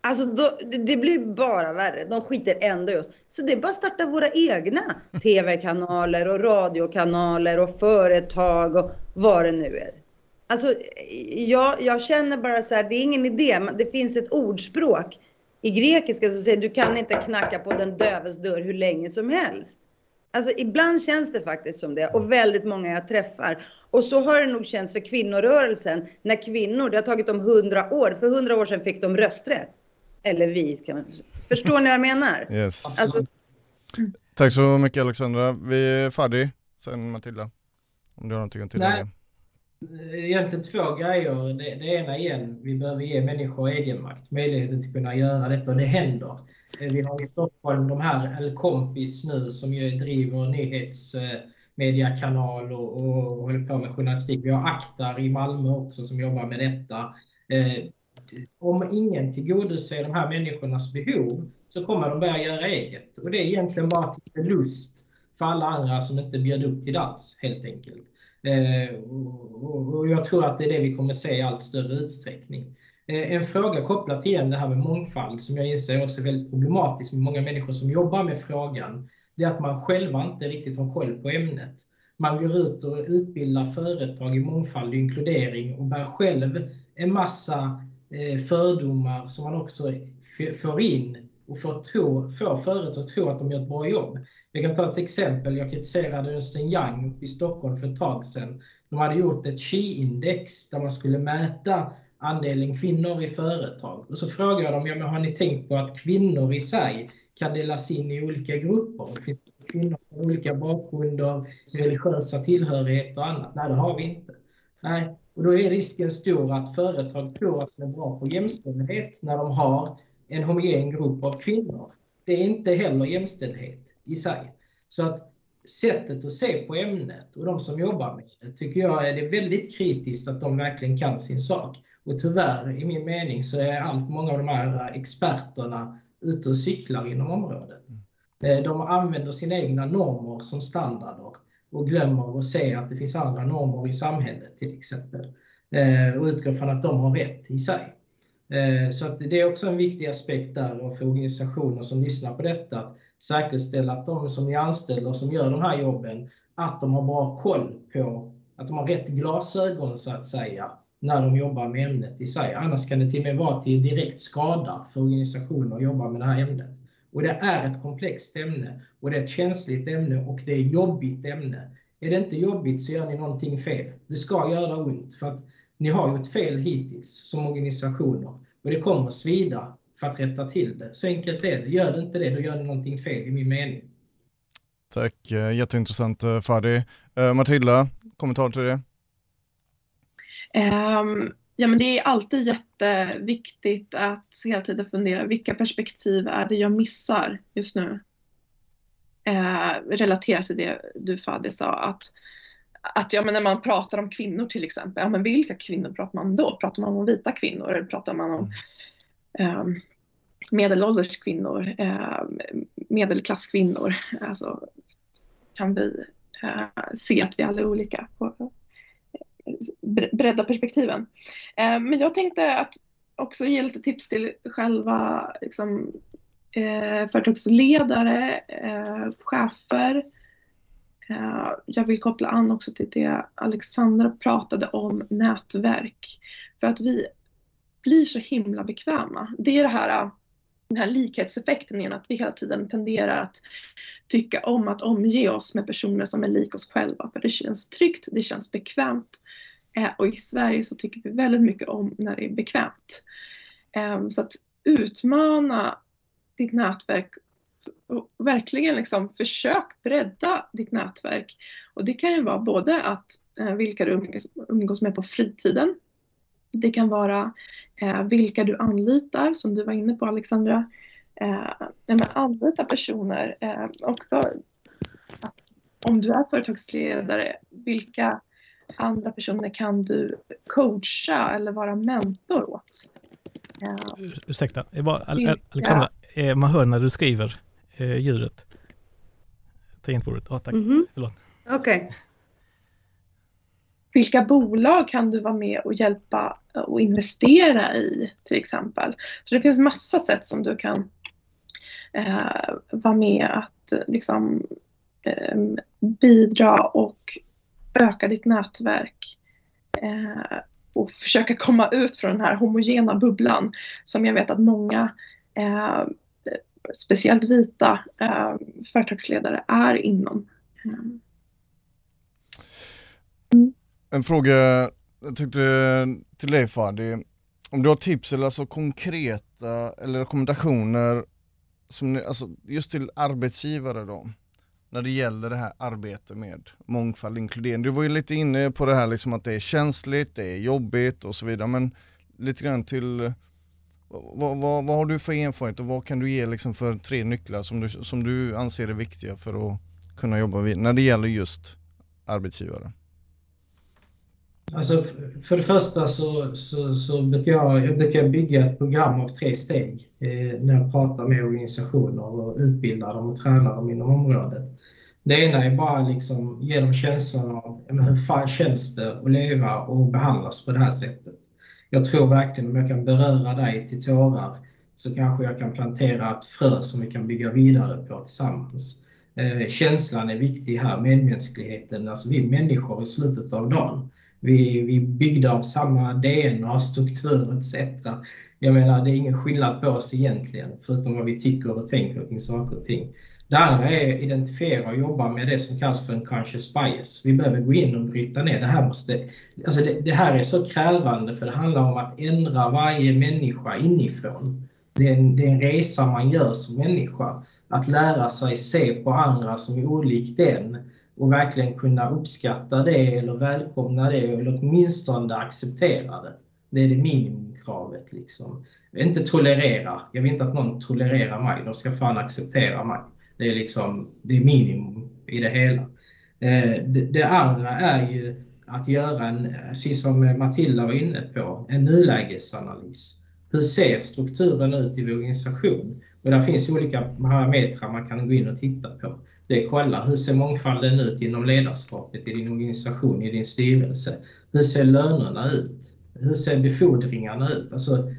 Alltså då, det blir bara värre. De skiter ändå i oss. Så det är bara att starta våra egna TV-kanaler och radiokanaler och företag och vad det nu är. Alltså, jag, jag känner bara så här, det är ingen idé. Det finns ett ordspråk i grekiska så säger du kan inte knacka på den döves dörr hur länge som helst. Alltså ibland känns det faktiskt som det och väldigt många jag träffar. Och så har det nog känts för kvinnorörelsen när kvinnor, det har tagit dem hundra år, för hundra år sedan fick de rösträtt. Eller vi, kan man, förstår ni vad jag menar? Yes. Alltså, Tack så mycket Alexandra. Vi är färdiga sen Matilda. Om du har någonting att tillägga. Egentligen två grejer. Det, det ena igen, vi behöver ge människor egenmakt, möjligheten att kunna göra detta och det händer. Eh, vi har i Stockholm de här El Kompis nu som ju driver nyhetsmediakanal och, och håller på med journalistik. Vi har Aktar i Malmö också som jobbar med detta. Eh, om ingen tillgodoser de här människornas behov så kommer de börja göra eget. Och det är egentligen bara till lust för alla andra som inte bjöd upp till dans helt enkelt. Eh, och jag tror att det är det vi kommer se i allt större utsträckning. Eh, en fråga kopplat till det här med mångfald som jag inser är väldigt problematiskt med många människor som jobbar med frågan. Det är att man själva inte riktigt har koll på ämnet. Man går ut och utbildar företag i mångfald och inkludering och bär själv en massa eh, fördomar som man också får in och få tro, få företag att tro att de gör ett bra jobb. Jag kan ta ett exempel. Jag kritiserade Ernst Young i Stockholm för ett tag sedan. De hade gjort ett Qi-index där man skulle mäta andelen kvinnor i företag. Och så frågade jag dem, ja, men har ni tänkt på att kvinnor i sig kan delas in i olika grupper? Det finns kvinnor med olika bakgrunder, religiösa tillhörigheter och annat. Nej, det har vi inte. Nej, och då är risken stor att företag tror att de är bra på jämställdhet när de har en homogen grupp av kvinnor. Det är inte heller jämställdhet i sig. Så att sättet att se på ämnet och de som jobbar med det tycker jag är det väldigt kritiskt att de verkligen kan sin sak. Och tyvärr, i min mening, så är allt många av de här experterna ute och cyklar inom området. Eh, de använder sina egna normer som standarder och glömmer att se att det finns andra normer i samhället till exempel. Eh, och utgår från att de har rätt i sig. Eh, så att det är också en viktig aspekt där för organisationer som lyssnar på detta, att säkerställa att de som är anställda och som gör de här jobben, att de har bra koll på, att de har rätt glasögon så att säga, när de jobbar med ämnet i sig. Annars kan det till och med vara till direkt skada för organisationer att jobba med det här ämnet. Och det är ett komplext ämne och det är ett känsligt ämne och det är ett jobbigt ämne. Är det inte jobbigt så gör ni någonting fel. Det ska göra ont för att ni har gjort fel hittills som organisationer och det kommer svida för att rätta till det. Så enkelt är det. Gör det inte det, då gör ni någonting fel i min mening. Tack, eh, jätteintressant eh, Fadi. Uh, Matilda, kommentar till det? Um, ja, men det är alltid jätteviktigt att hela tiden fundera vilka perspektiv är det jag missar just nu? Uh, relaterat till det du Fadi sa, att att ja, men när man pratar om kvinnor till exempel, ja, men vilka kvinnor pratar man om då? Pratar man om vita kvinnor eller pratar man om eh, medelålders kvinnor, eh, medelklasskvinnor? Alltså, kan vi eh, se att vi alla är olika på eh, bredda perspektiven. Eh, men jag tänkte att också ge lite tips till själva liksom, eh, företagsledare, eh, chefer. Eh, jag vill koppla an också till det Alexandra pratade om, nätverk. För att vi blir så himla bekväma. Det är det här, eh, den här likhetseffekten igen, att vi hela tiden tenderar att tycka om att omge oss med personer som är lik oss själva. För det känns tryggt, det känns bekvämt. Eh, och i Sverige så tycker vi väldigt mycket om när det är bekvämt. Så att utmana ditt nätverk verkligen liksom försök bredda ditt nätverk. Och det kan ju vara både att eh, vilka du umgås med på fritiden. Det kan vara eh, vilka du anlitar, som du var inne på Alexandra. Eh, anlita personer eh, också om du är företagsledare, vilka andra personer kan du coacha eller vara mentor åt? Uh, Ursäkta, Alexandra, ja. man hör när du skriver eh, ljudet. Tangentbordet, ja tack. Mm -hmm. Förlåt. Okej. Okay. Vilka bolag kan du vara med och hjälpa och investera i till exempel? Så det finns massa sätt som du kan eh, vara med att liksom, eh, bidra och öka ditt nätverk eh, och försöka komma ut från den här homogena bubblan som jag vet att många, eh, speciellt vita eh, företagsledare är inom. Mm. En fråga jag tänkte till dig Fadi, om du har tips eller alltså konkreta eller rekommendationer som, alltså just till arbetsgivare då? när det gäller det här arbetet med mångfald och inkludering. Du var ju lite inne på det här liksom att det är känsligt, det är jobbigt och så vidare men lite grann till vad, vad, vad har du för erfarenhet och vad kan du ge liksom för tre nycklar som du, som du anser är viktiga för att kunna jobba vid, när det gäller just arbetsgivare? Alltså, för det första så, så, så brukar jag, jag brukar bygga ett program av tre steg eh, när jag pratar med organisationer och utbildar dem och tränar dem inom området. Det ena är bara liksom ge dem känslan av hur fan känns det att leva och behandlas på det här sättet. Jag tror verkligen om jag kan beröra dig till tårar så kanske jag kan plantera ett frö som vi kan bygga vidare på tillsammans. Eh, känslan är viktig här, medmänskligheten. Alltså vi är människor i slutet av dagen. Vi, vi är byggda av samma DNA, struktur etc. Jag menar, det är ingen skillnad på oss egentligen, förutom vad vi tycker och tänker kring saker och ting. Det andra är att identifiera och jobba med det som kallas för en conscious bias. Vi behöver gå in och bryta ner. Det här, måste, alltså det, det här är så krävande för det handlar om att ändra varje människa inifrån. Det är, en, det är en resa man gör som människa. Att lära sig se på andra som är olikt den och verkligen kunna uppskatta det eller välkomna det eller åtminstone acceptera det. Det är det kravet. Liksom. Inte tolerera. Jag vill inte att någon tolererar mig. De ska fan acceptera mig. Det är, liksom, det är minimum i det hela. Eh, det, det andra är ju att göra en, precis som Matilda var inne på, en nulägesanalys. Hur ser strukturen ut i vår organisation? Och där finns olika parametrar man kan gå in och titta på. Det är kolla, hur ser mångfalden ut inom ledarskapet i din organisation, i din styrelse? Hur ser lönerna ut? Hur ser befordringarna ut? Alltså,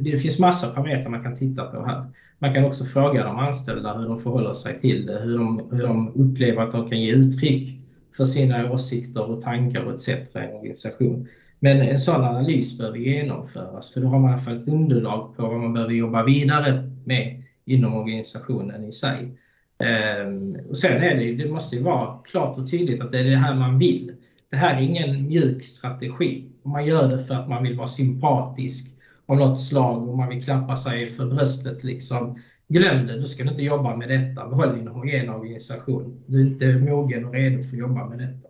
det finns massa parametrar man kan titta på här. Man kan också fråga de anställda hur de förhåller sig till det, hur de, hur de upplever att de kan ge uttryck för sina åsikter och tankar och etc. i en organisation. Men en sån analys behöver genomföras för då har man i alla fall ett underlag på vad man behöver jobba vidare med inom organisationen i sig. Ehm, och sen är det, det måste ju vara klart och tydligt att det är det här man vill. Det här är ingen mjuk strategi. Man gör det för att man vill vara sympatisk av något slag och man vill klappa sig för bröstet. Liksom. Glöm det, du ska inte jobba med detta. Behåll din homogena organisation. Du är inte mogen och redo för att jobba med detta.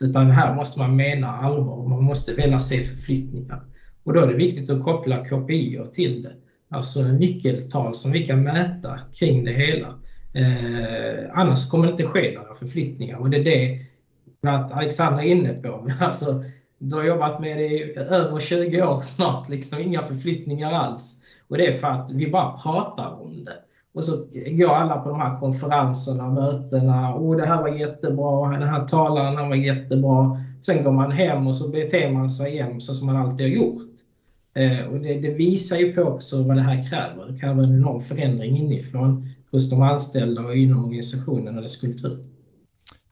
Utan här måste man mena allvar. och Man måste vilja se förflyttningar. Och då är det viktigt att koppla KPI till det. Alltså nyckeltal som vi kan mäta kring det hela. Eh, annars kommer det inte ske några förflyttningar och det är det att Alexandra är inne på. Alltså, du har jobbat med det i över 20 år snart, liksom, inga förflyttningar alls. Och det är för att vi bara pratar om det. Och så går alla på de här konferenserna, mötena. Åh, det här var jättebra, den här talaren han var jättebra. Sen går man hem och så beter man sig igen så som man alltid har gjort. Eh, och det, det, visar ju på också vad det här kräver. Det kräver en enorm förändring inifrån hos de anställda och inom organisationen och dess kultur.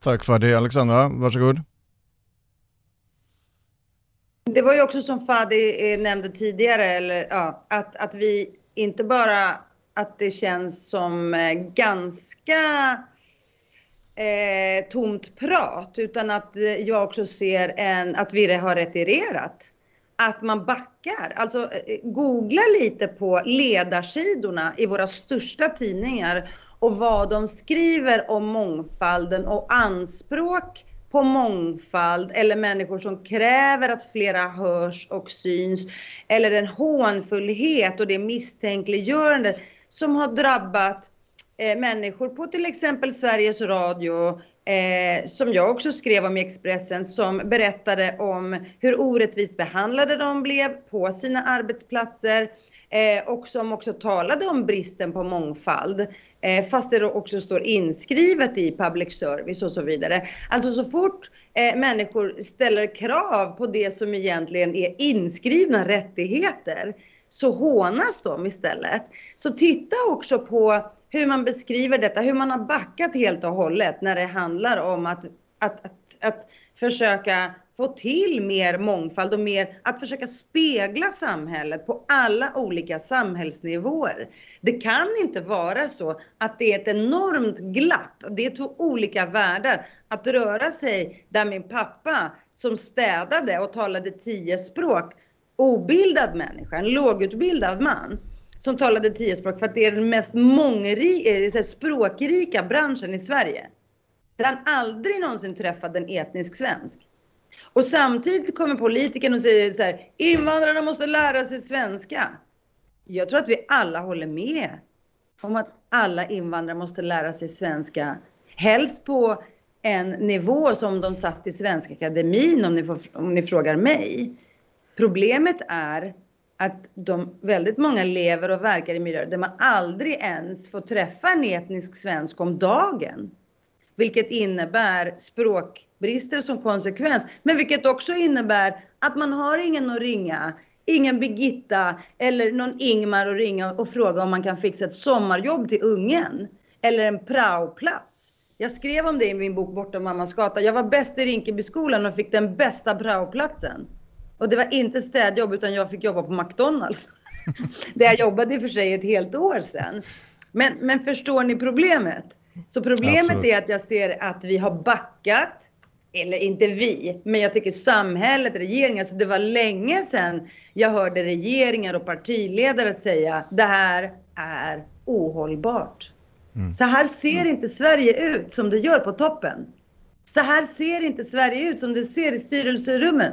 Tack för det Alexandra, varsågod. Det var ju också som Fadi eh, nämnde tidigare, eller, ja, att, att vi inte bara att det känns som eh, ganska eh, tomt prat, utan att eh, jag också ser en, att vi har retirerat. Att man backar. Alltså googla lite på ledarsidorna i våra största tidningar och vad de skriver om mångfalden och anspråk på mångfald eller människor som kräver att flera hörs och syns. Eller den hånfullhet och det misstänkliggörande som har drabbat eh, människor på till exempel Sveriges Radio, eh, som jag också skrev om i Expressen, som berättade om hur orättvist behandlade de blev på sina arbetsplatser eh, och som också talade om bristen på mångfald. Eh, fast det också står inskrivet i public service och så vidare. Alltså så fort eh, människor ställer krav på det som egentligen är inskrivna rättigheter så hånas de istället. Så titta också på hur man beskriver detta, hur man har backat helt och hållet när det handlar om att, att, att, att försöka få till mer mångfald och mer att försöka spegla samhället på alla olika samhällsnivåer. Det kan inte vara så att det är ett enormt glapp. Det är två olika världar. Att röra sig där min pappa som städade och talade tio språk obildad människa, en lågutbildad man som talade tio språk för att det är den mest mångri, eh, språkrika branschen i Sverige. Där han aldrig någonsin träffade en etnisk svensk. Och samtidigt kommer politikern och säger så här, invandrarna måste lära sig svenska. Jag tror att vi alla håller med om att alla invandrare måste lära sig svenska. Helst på en nivå som de satt i Svenska Akademin om ni, får, om ni frågar mig. Problemet är att de, väldigt många lever och verkar i miljöer där man aldrig ens får träffa en etnisk svensk om dagen. Vilket innebär språk språkbrister som konsekvens. Men vilket också innebär att man har ingen att ringa. Ingen Birgitta eller någon Ingmar att ringa och fråga om man kan fixa ett sommarjobb till ungen. Eller en praoplats. Jag skrev om det i min bok Bortom mammas gata. Jag var bäst i Rinkebyskolan och fick den bästa praoplatsen. Och det var inte städjobb utan jag fick jobba på McDonalds. Där jag jobbade i och för sig ett helt år sedan. Men, men förstår ni problemet? Så problemet Absolut. är att jag ser att vi har backat. Eller inte vi, men jag tycker samhället, regeringen. Alltså det var länge sedan jag hörde regeringar och partiledare säga det här är ohållbart. Mm. Så här ser inte Sverige ut som det gör på toppen. Så här ser inte Sverige ut som det ser i styrelserummen.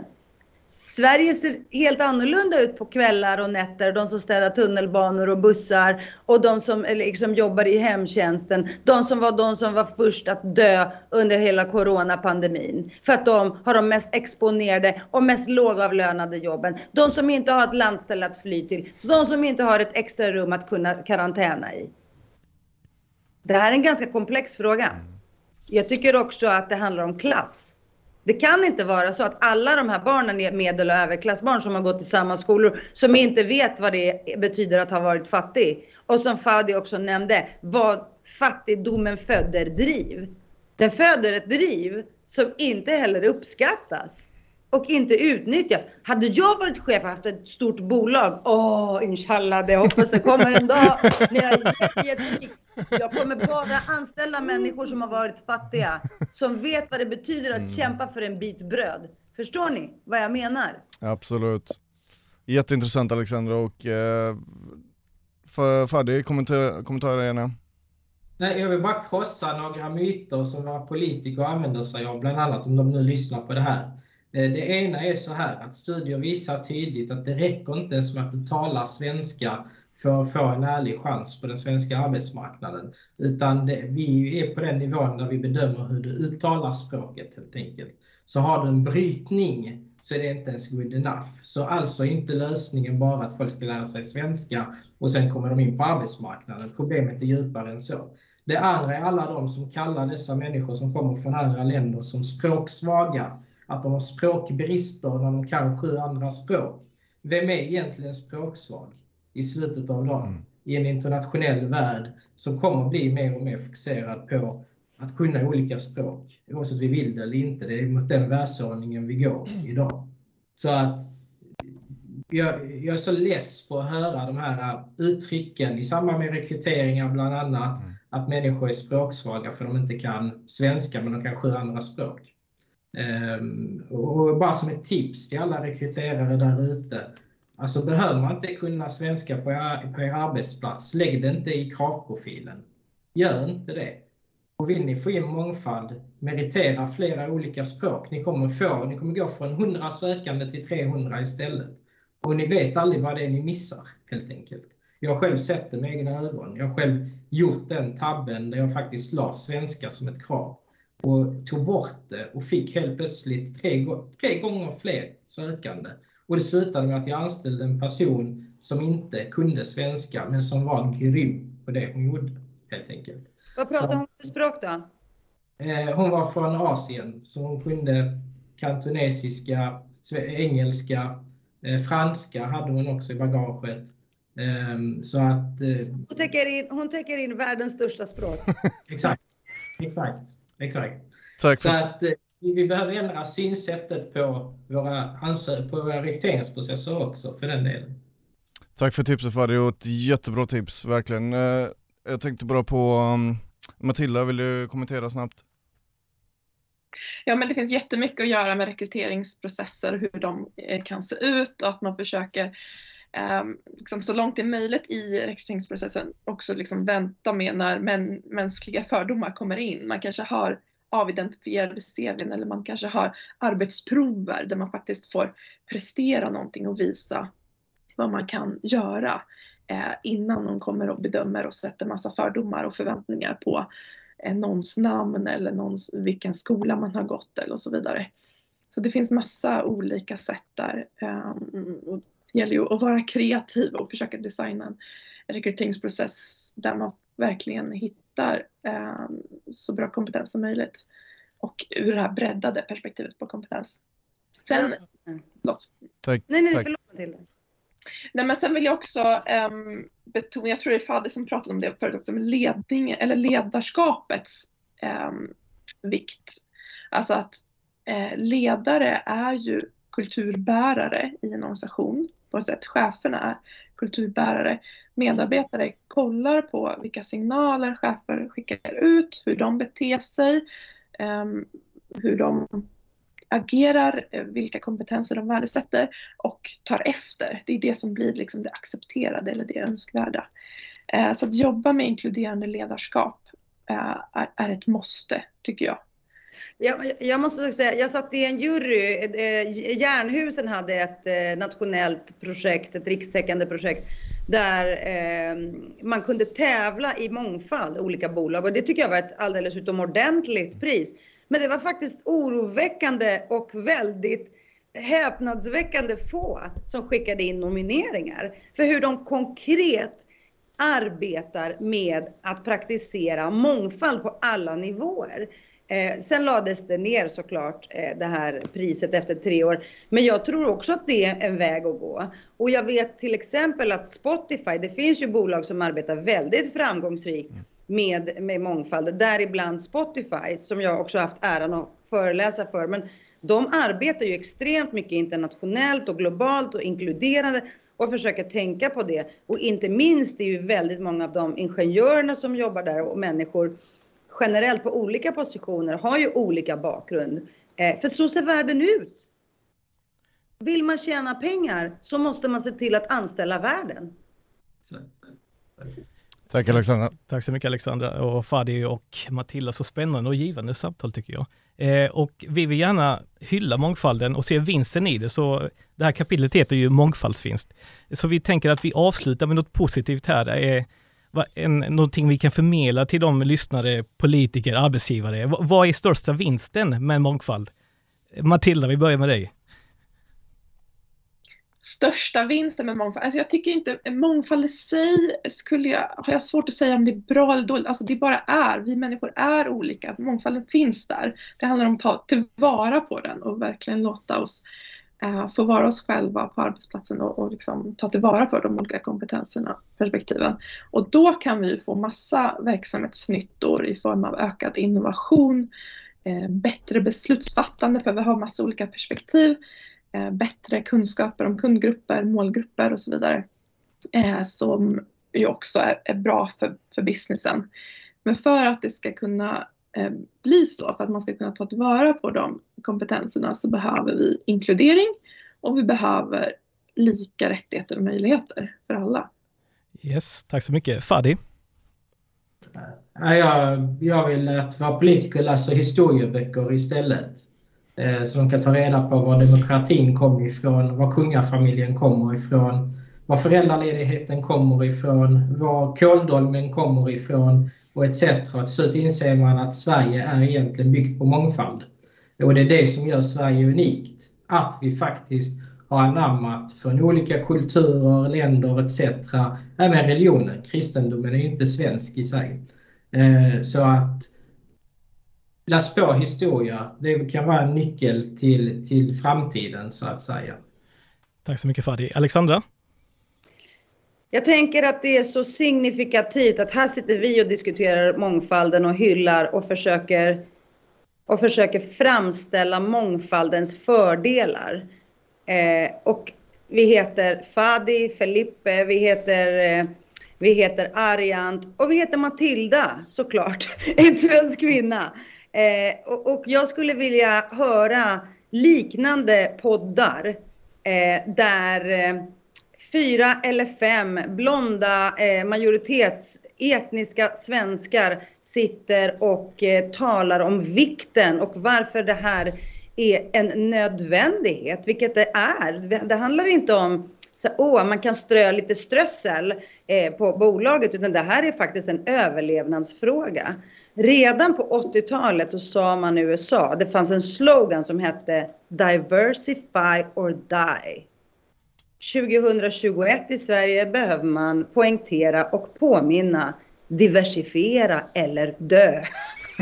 Sverige ser helt annorlunda ut på kvällar och nätter. De som städar tunnelbanor och bussar och de som liksom jobbar i hemtjänsten. De som var de som var först att dö under hela coronapandemin. För att de har de mest exponerade och mest lågavlönade jobben. De som inte har ett landställe att fly till. De som inte har ett extra rum att kunna karantäna i. Det här är en ganska komplex fråga. Jag tycker också att det handlar om klass. Det kan inte vara så att alla de här barnen är medel och överklassbarn som har gått i samma skolor, som inte vet vad det betyder att ha varit fattig. Och som Fadi också nämnde, vad fattigdomen föder driv. Den föder ett driv som inte heller uppskattas och inte utnyttjas. Hade jag varit chef och haft ett stort bolag, åh, oh, inshallah, det hoppas det kommer en dag när jag är jätterik. Jag kommer bara anställa människor som har varit fattiga, som vet vad det betyder att mm. kämpa för en bit bröd. Förstår ni vad jag menar? Absolut. Jätteintressant Alexandra och eh, för Fadi, kommentar, kommentarer gärna. Nej, jag vill bara krossa några myter som våra politiker använder sig av, bland annat om de nu lyssnar på det här. Eh, det ena är så här att studier visar tydligt att det räcker inte ens med att du talar svenska för att få en ärlig chans på den svenska arbetsmarknaden. Utan det, vi är på den nivån där vi bedömer hur du uttalar språket helt enkelt. Så har du en brytning så är det inte ens good enough. Så alltså är inte lösningen bara att folk ska lära sig svenska och sen kommer de in på arbetsmarknaden. Problemet är djupare än så. Det andra är alla de som kallar dessa människor som kommer från andra länder som språksvaga. Att de har språkbrister när de kan sju andra språk. Vem är egentligen språksvag i slutet av dagen? Mm. I en internationell värld som kommer bli mer och mer fokuserad på att kunna olika språk, oavsett vi vill det eller inte. Det är mot den världsordningen vi går idag. Så att jag, jag är så less på att höra de här uttrycken i samband med rekryteringar bland annat, mm. att människor är språksvaga för de inte kan svenska men de kan sju andra språk. Ehm, och bara som ett tips till alla rekryterare där ute. Alltså behöver man inte kunna svenska på er, på er arbetsplats, lägg det inte i kravprofilen. Gör inte det. Och vill ni få in mångfald, meritera flera olika språk. Ni kommer få, ni kommer gå från 100 sökande till 300 istället. Och ni vet aldrig vad det är ni missar, helt enkelt. Jag har själv sett det med egna ögon. Jag har själv gjort den tabben där jag faktiskt la svenska som ett krav och tog bort det och fick helt plötsligt tre, tre gånger fler sökande. Och det slutade med att jag anställde en person som inte kunde svenska men som var grym på det hon gjorde, helt enkelt. Vad pratade hon för språk då? Eh, hon var från Asien, så hon kunde kantonesiska, engelska, eh, franska hade hon också i bagaget. Ehm, så att... Eh, hon, täcker in, hon täcker in världens största språk. exakt, exakt, exakt. Tack. Så att vi behöver ändra synsättet på våra, på våra rekryteringsprocesser också för den delen. Tack för tipset Fadi och ett jättebra tips, verkligen. Jag tänkte bara på um, Matilda, vill du kommentera snabbt? Ja, men det finns jättemycket att göra med rekryteringsprocesser, hur de eh, kan se ut och att man försöker Ehm, liksom så långt det är möjligt i rekryteringsprocessen också liksom vänta med när män, mänskliga fördomar kommer in. Man kanske har avidentifierade CVn eller man kanske har arbetsprover där man faktiskt får prestera någonting och visa vad man kan göra eh, innan någon kommer och bedömer och sätter massa fördomar och förväntningar på eh, någons namn eller någons, vilken skola man har gått eller och så vidare. Så det finns massa olika sätt där. Eh, och det gäller ju att vara kreativ och försöka designa en rekryteringsprocess där man verkligen hittar um, så bra kompetens som möjligt. Och ur det här breddade perspektivet på kompetens. Sen, mm. förlåt. Tack. Nej, nej, förlåt Matilda. Nej, men sen vill jag också um, betona, jag tror det är Fadde som pratade om det förut också, med ledning, eller ledarskapets um, vikt. Alltså att uh, ledare är ju kulturbärare i en organisation på sätt. Cheferna är kulturbärare. Medarbetare kollar på vilka signaler chefer skickar ut, hur de beter sig, ehm, hur de agerar, vilka kompetenser de värdesätter och tar efter. Det är det som blir liksom det accepterade eller det önskvärda. Eh, så att jobba med inkluderande ledarskap eh, är ett måste, tycker jag. Jag, jag måste också säga, jag satt i en jury. Eh, Järnhusen hade ett eh, nationellt projekt, ett rikstäckande projekt där eh, man kunde tävla i mångfald, olika bolag. Och det tycker jag var ett alldeles utomordentligt pris. Men det var faktiskt oroväckande och väldigt häpnadsväckande få som skickade in nomineringar. För hur de konkret arbetar med att praktisera mångfald på alla nivåer. Eh, sen lades det ner såklart eh, det här priset efter tre år. Men jag tror också att det är en väg att gå. Och jag vet till exempel att Spotify, det finns ju bolag som arbetar väldigt framgångsrikt med, med mångfald, däribland Spotify som jag också haft äran att föreläsa för. Men de arbetar ju extremt mycket internationellt och globalt och inkluderande och försöker tänka på det. Och inte minst är ju väldigt många av de ingenjörerna som jobbar där och människor generellt på olika positioner har ju olika bakgrund. Eh, för så ser världen ut. Vill man tjäna pengar så måste man se till att anställa världen. Tack Alexandra. Tack så mycket Alexandra och Fadi och Matilda. Så spännande och givande samtal tycker jag. Eh, och vi vill gärna hylla mångfalden och se vinsten i det. Så det här kapitlet heter ju mångfaldsvinst. Så vi tänker att vi avslutar med något positivt här. Det är en, någonting vi kan förmedla till de lyssnare, politiker, arbetsgivare. V vad är största vinsten med mångfald? Matilda, vi börjar med dig största vinsten med mångfald, alltså jag tycker inte, mångfald i sig skulle jag, har jag svårt att säga om det är bra eller dåligt, alltså det bara är, vi människor är olika, mångfalden finns där. Det handlar om att ta tillvara på den och verkligen låta oss Eh, få vara oss själva på arbetsplatsen och, och liksom ta tillvara på de olika kompetenserna, perspektiven. Och då kan vi få massa verksamhetsnyttor i form av ökad innovation, eh, bättre beslutsfattande för vi har massa olika perspektiv Eh, bättre kunskaper om kundgrupper, målgrupper och så vidare. Eh, som ju också är, är bra för, för businessen. Men för att det ska kunna bli så, för att man ska kunna ta tillvara på de kompetenserna så behöver vi inkludering och vi behöver lika rättigheter och möjligheter för alla. Yes, tack så mycket. Fadi? Jag, jag vill att våra politiker läser historieböcker istället. Eh, så de kan ta reda på var demokratin kommer ifrån, var kungafamiljen kommer ifrån, var föräldraledigheten kommer ifrån, var kåldolmen kommer ifrån och etc. Till slut inser man att Sverige är egentligen byggt på mångfald. Och det är det som gör Sverige unikt. Att vi faktiskt har anammat från olika kulturer, länder etc. Även religioner. Kristendomen är ju inte svensk i sig. Eh, så att läs på historia. Det kan vara en nyckel till, till framtiden så att säga. Tack så mycket Fadi. Alexandra? Jag tänker att det är så signifikativt att här sitter vi och diskuterar mångfalden och hyllar och försöker, och försöker framställa mångfaldens fördelar. Eh, och vi heter Fadi, Felipe, vi heter, eh, vi heter Ariant och vi heter Matilda såklart, en svensk kvinna. Eh, och, och, jag skulle vilja höra liknande poddar eh, där eh, fyra eller fem blonda eh, majoritetsetniska svenskar sitter och eh, talar om vikten och varför det här är en nödvändighet, vilket det är. Det handlar inte om så, åh, man kan strö lite strössel eh, på bolaget, utan det här är faktiskt en överlevnadsfråga. Redan på 80-talet så sa man i USA, det fanns en slogan som hette Diversify or Die. 2021 i Sverige behöver man poängtera och påminna diversifiera eller dö.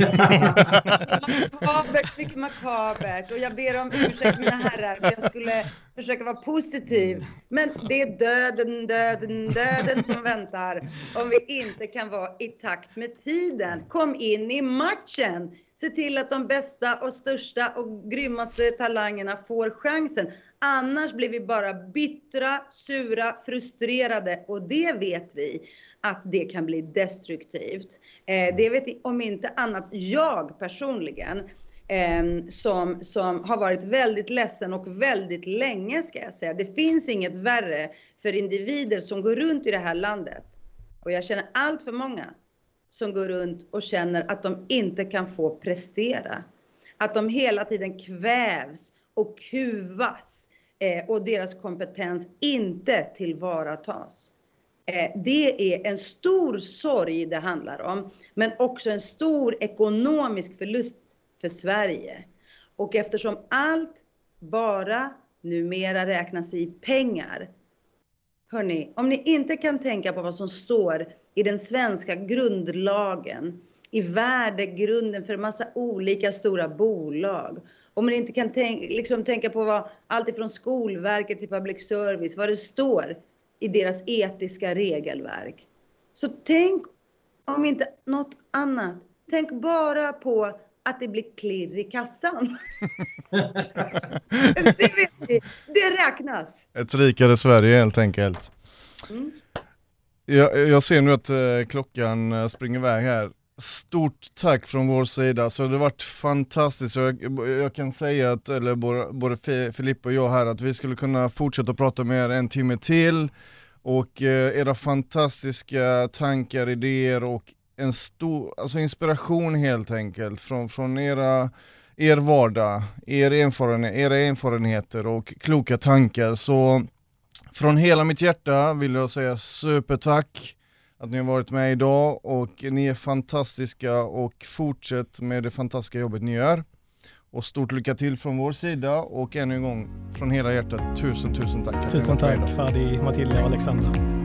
makabert, mycket makabert. Och jag ber om ursäkt mina herrar, för jag skulle försöka vara positiv. Men det är döden, döden, döden som väntar om vi inte kan vara i takt med tiden. Kom in i matchen! Se till att de bästa och största och grymmaste talangerna får chansen. Annars blir vi bara bittra, sura, frustrerade och det vet vi att det kan bli destruktivt. Eh, det vet om inte annat jag personligen eh, som, som har varit väldigt ledsen och väldigt länge ska jag säga. Det finns inget värre för individer som går runt i det här landet. Och jag känner allt för många som går runt och känner att de inte kan få prestera. Att de hela tiden kvävs och kuvas Eh, och deras kompetens inte tillvaratas. Eh, det är en stor sorg det handlar om, men också en stor ekonomisk förlust för Sverige. Och eftersom allt bara numera räknas i pengar. Hörni, om ni inte kan tänka på vad som står i den svenska grundlagen, i värdegrunden för en massa olika stora bolag. Om ni inte kan tänka, liksom tänka på vad allt ifrån Skolverket till public service, vad det står i deras etiska regelverk. Så tänk om inte något annat. Tänk bara på att det blir klirr i kassan. det vet vi. Det räknas. Ett rikare Sverige helt enkelt. Mm. Jag, jag, ser nu att eh, klockan eh, springer iväg här. Stort tack från vår sida, så det har varit fantastiskt. Jag, jag kan säga att, eller både, både Filippa och jag här, att vi skulle kunna fortsätta prata med er en timme till och eh, era fantastiska tankar, idéer och en stor alltså inspiration helt enkelt från, från era, er vardag, er erfarenhet, era erfarenheter och kloka tankar. Så från hela mitt hjärta vill jag säga supertack att ni har varit med idag och ni är fantastiska och fortsätt med det fantastiska jobbet ni gör. Och stort lycka till från vår sida och ännu en gång från hela hjärtat tusen tusen tack. Tusen tack Fadi, Matilda och Alexandra.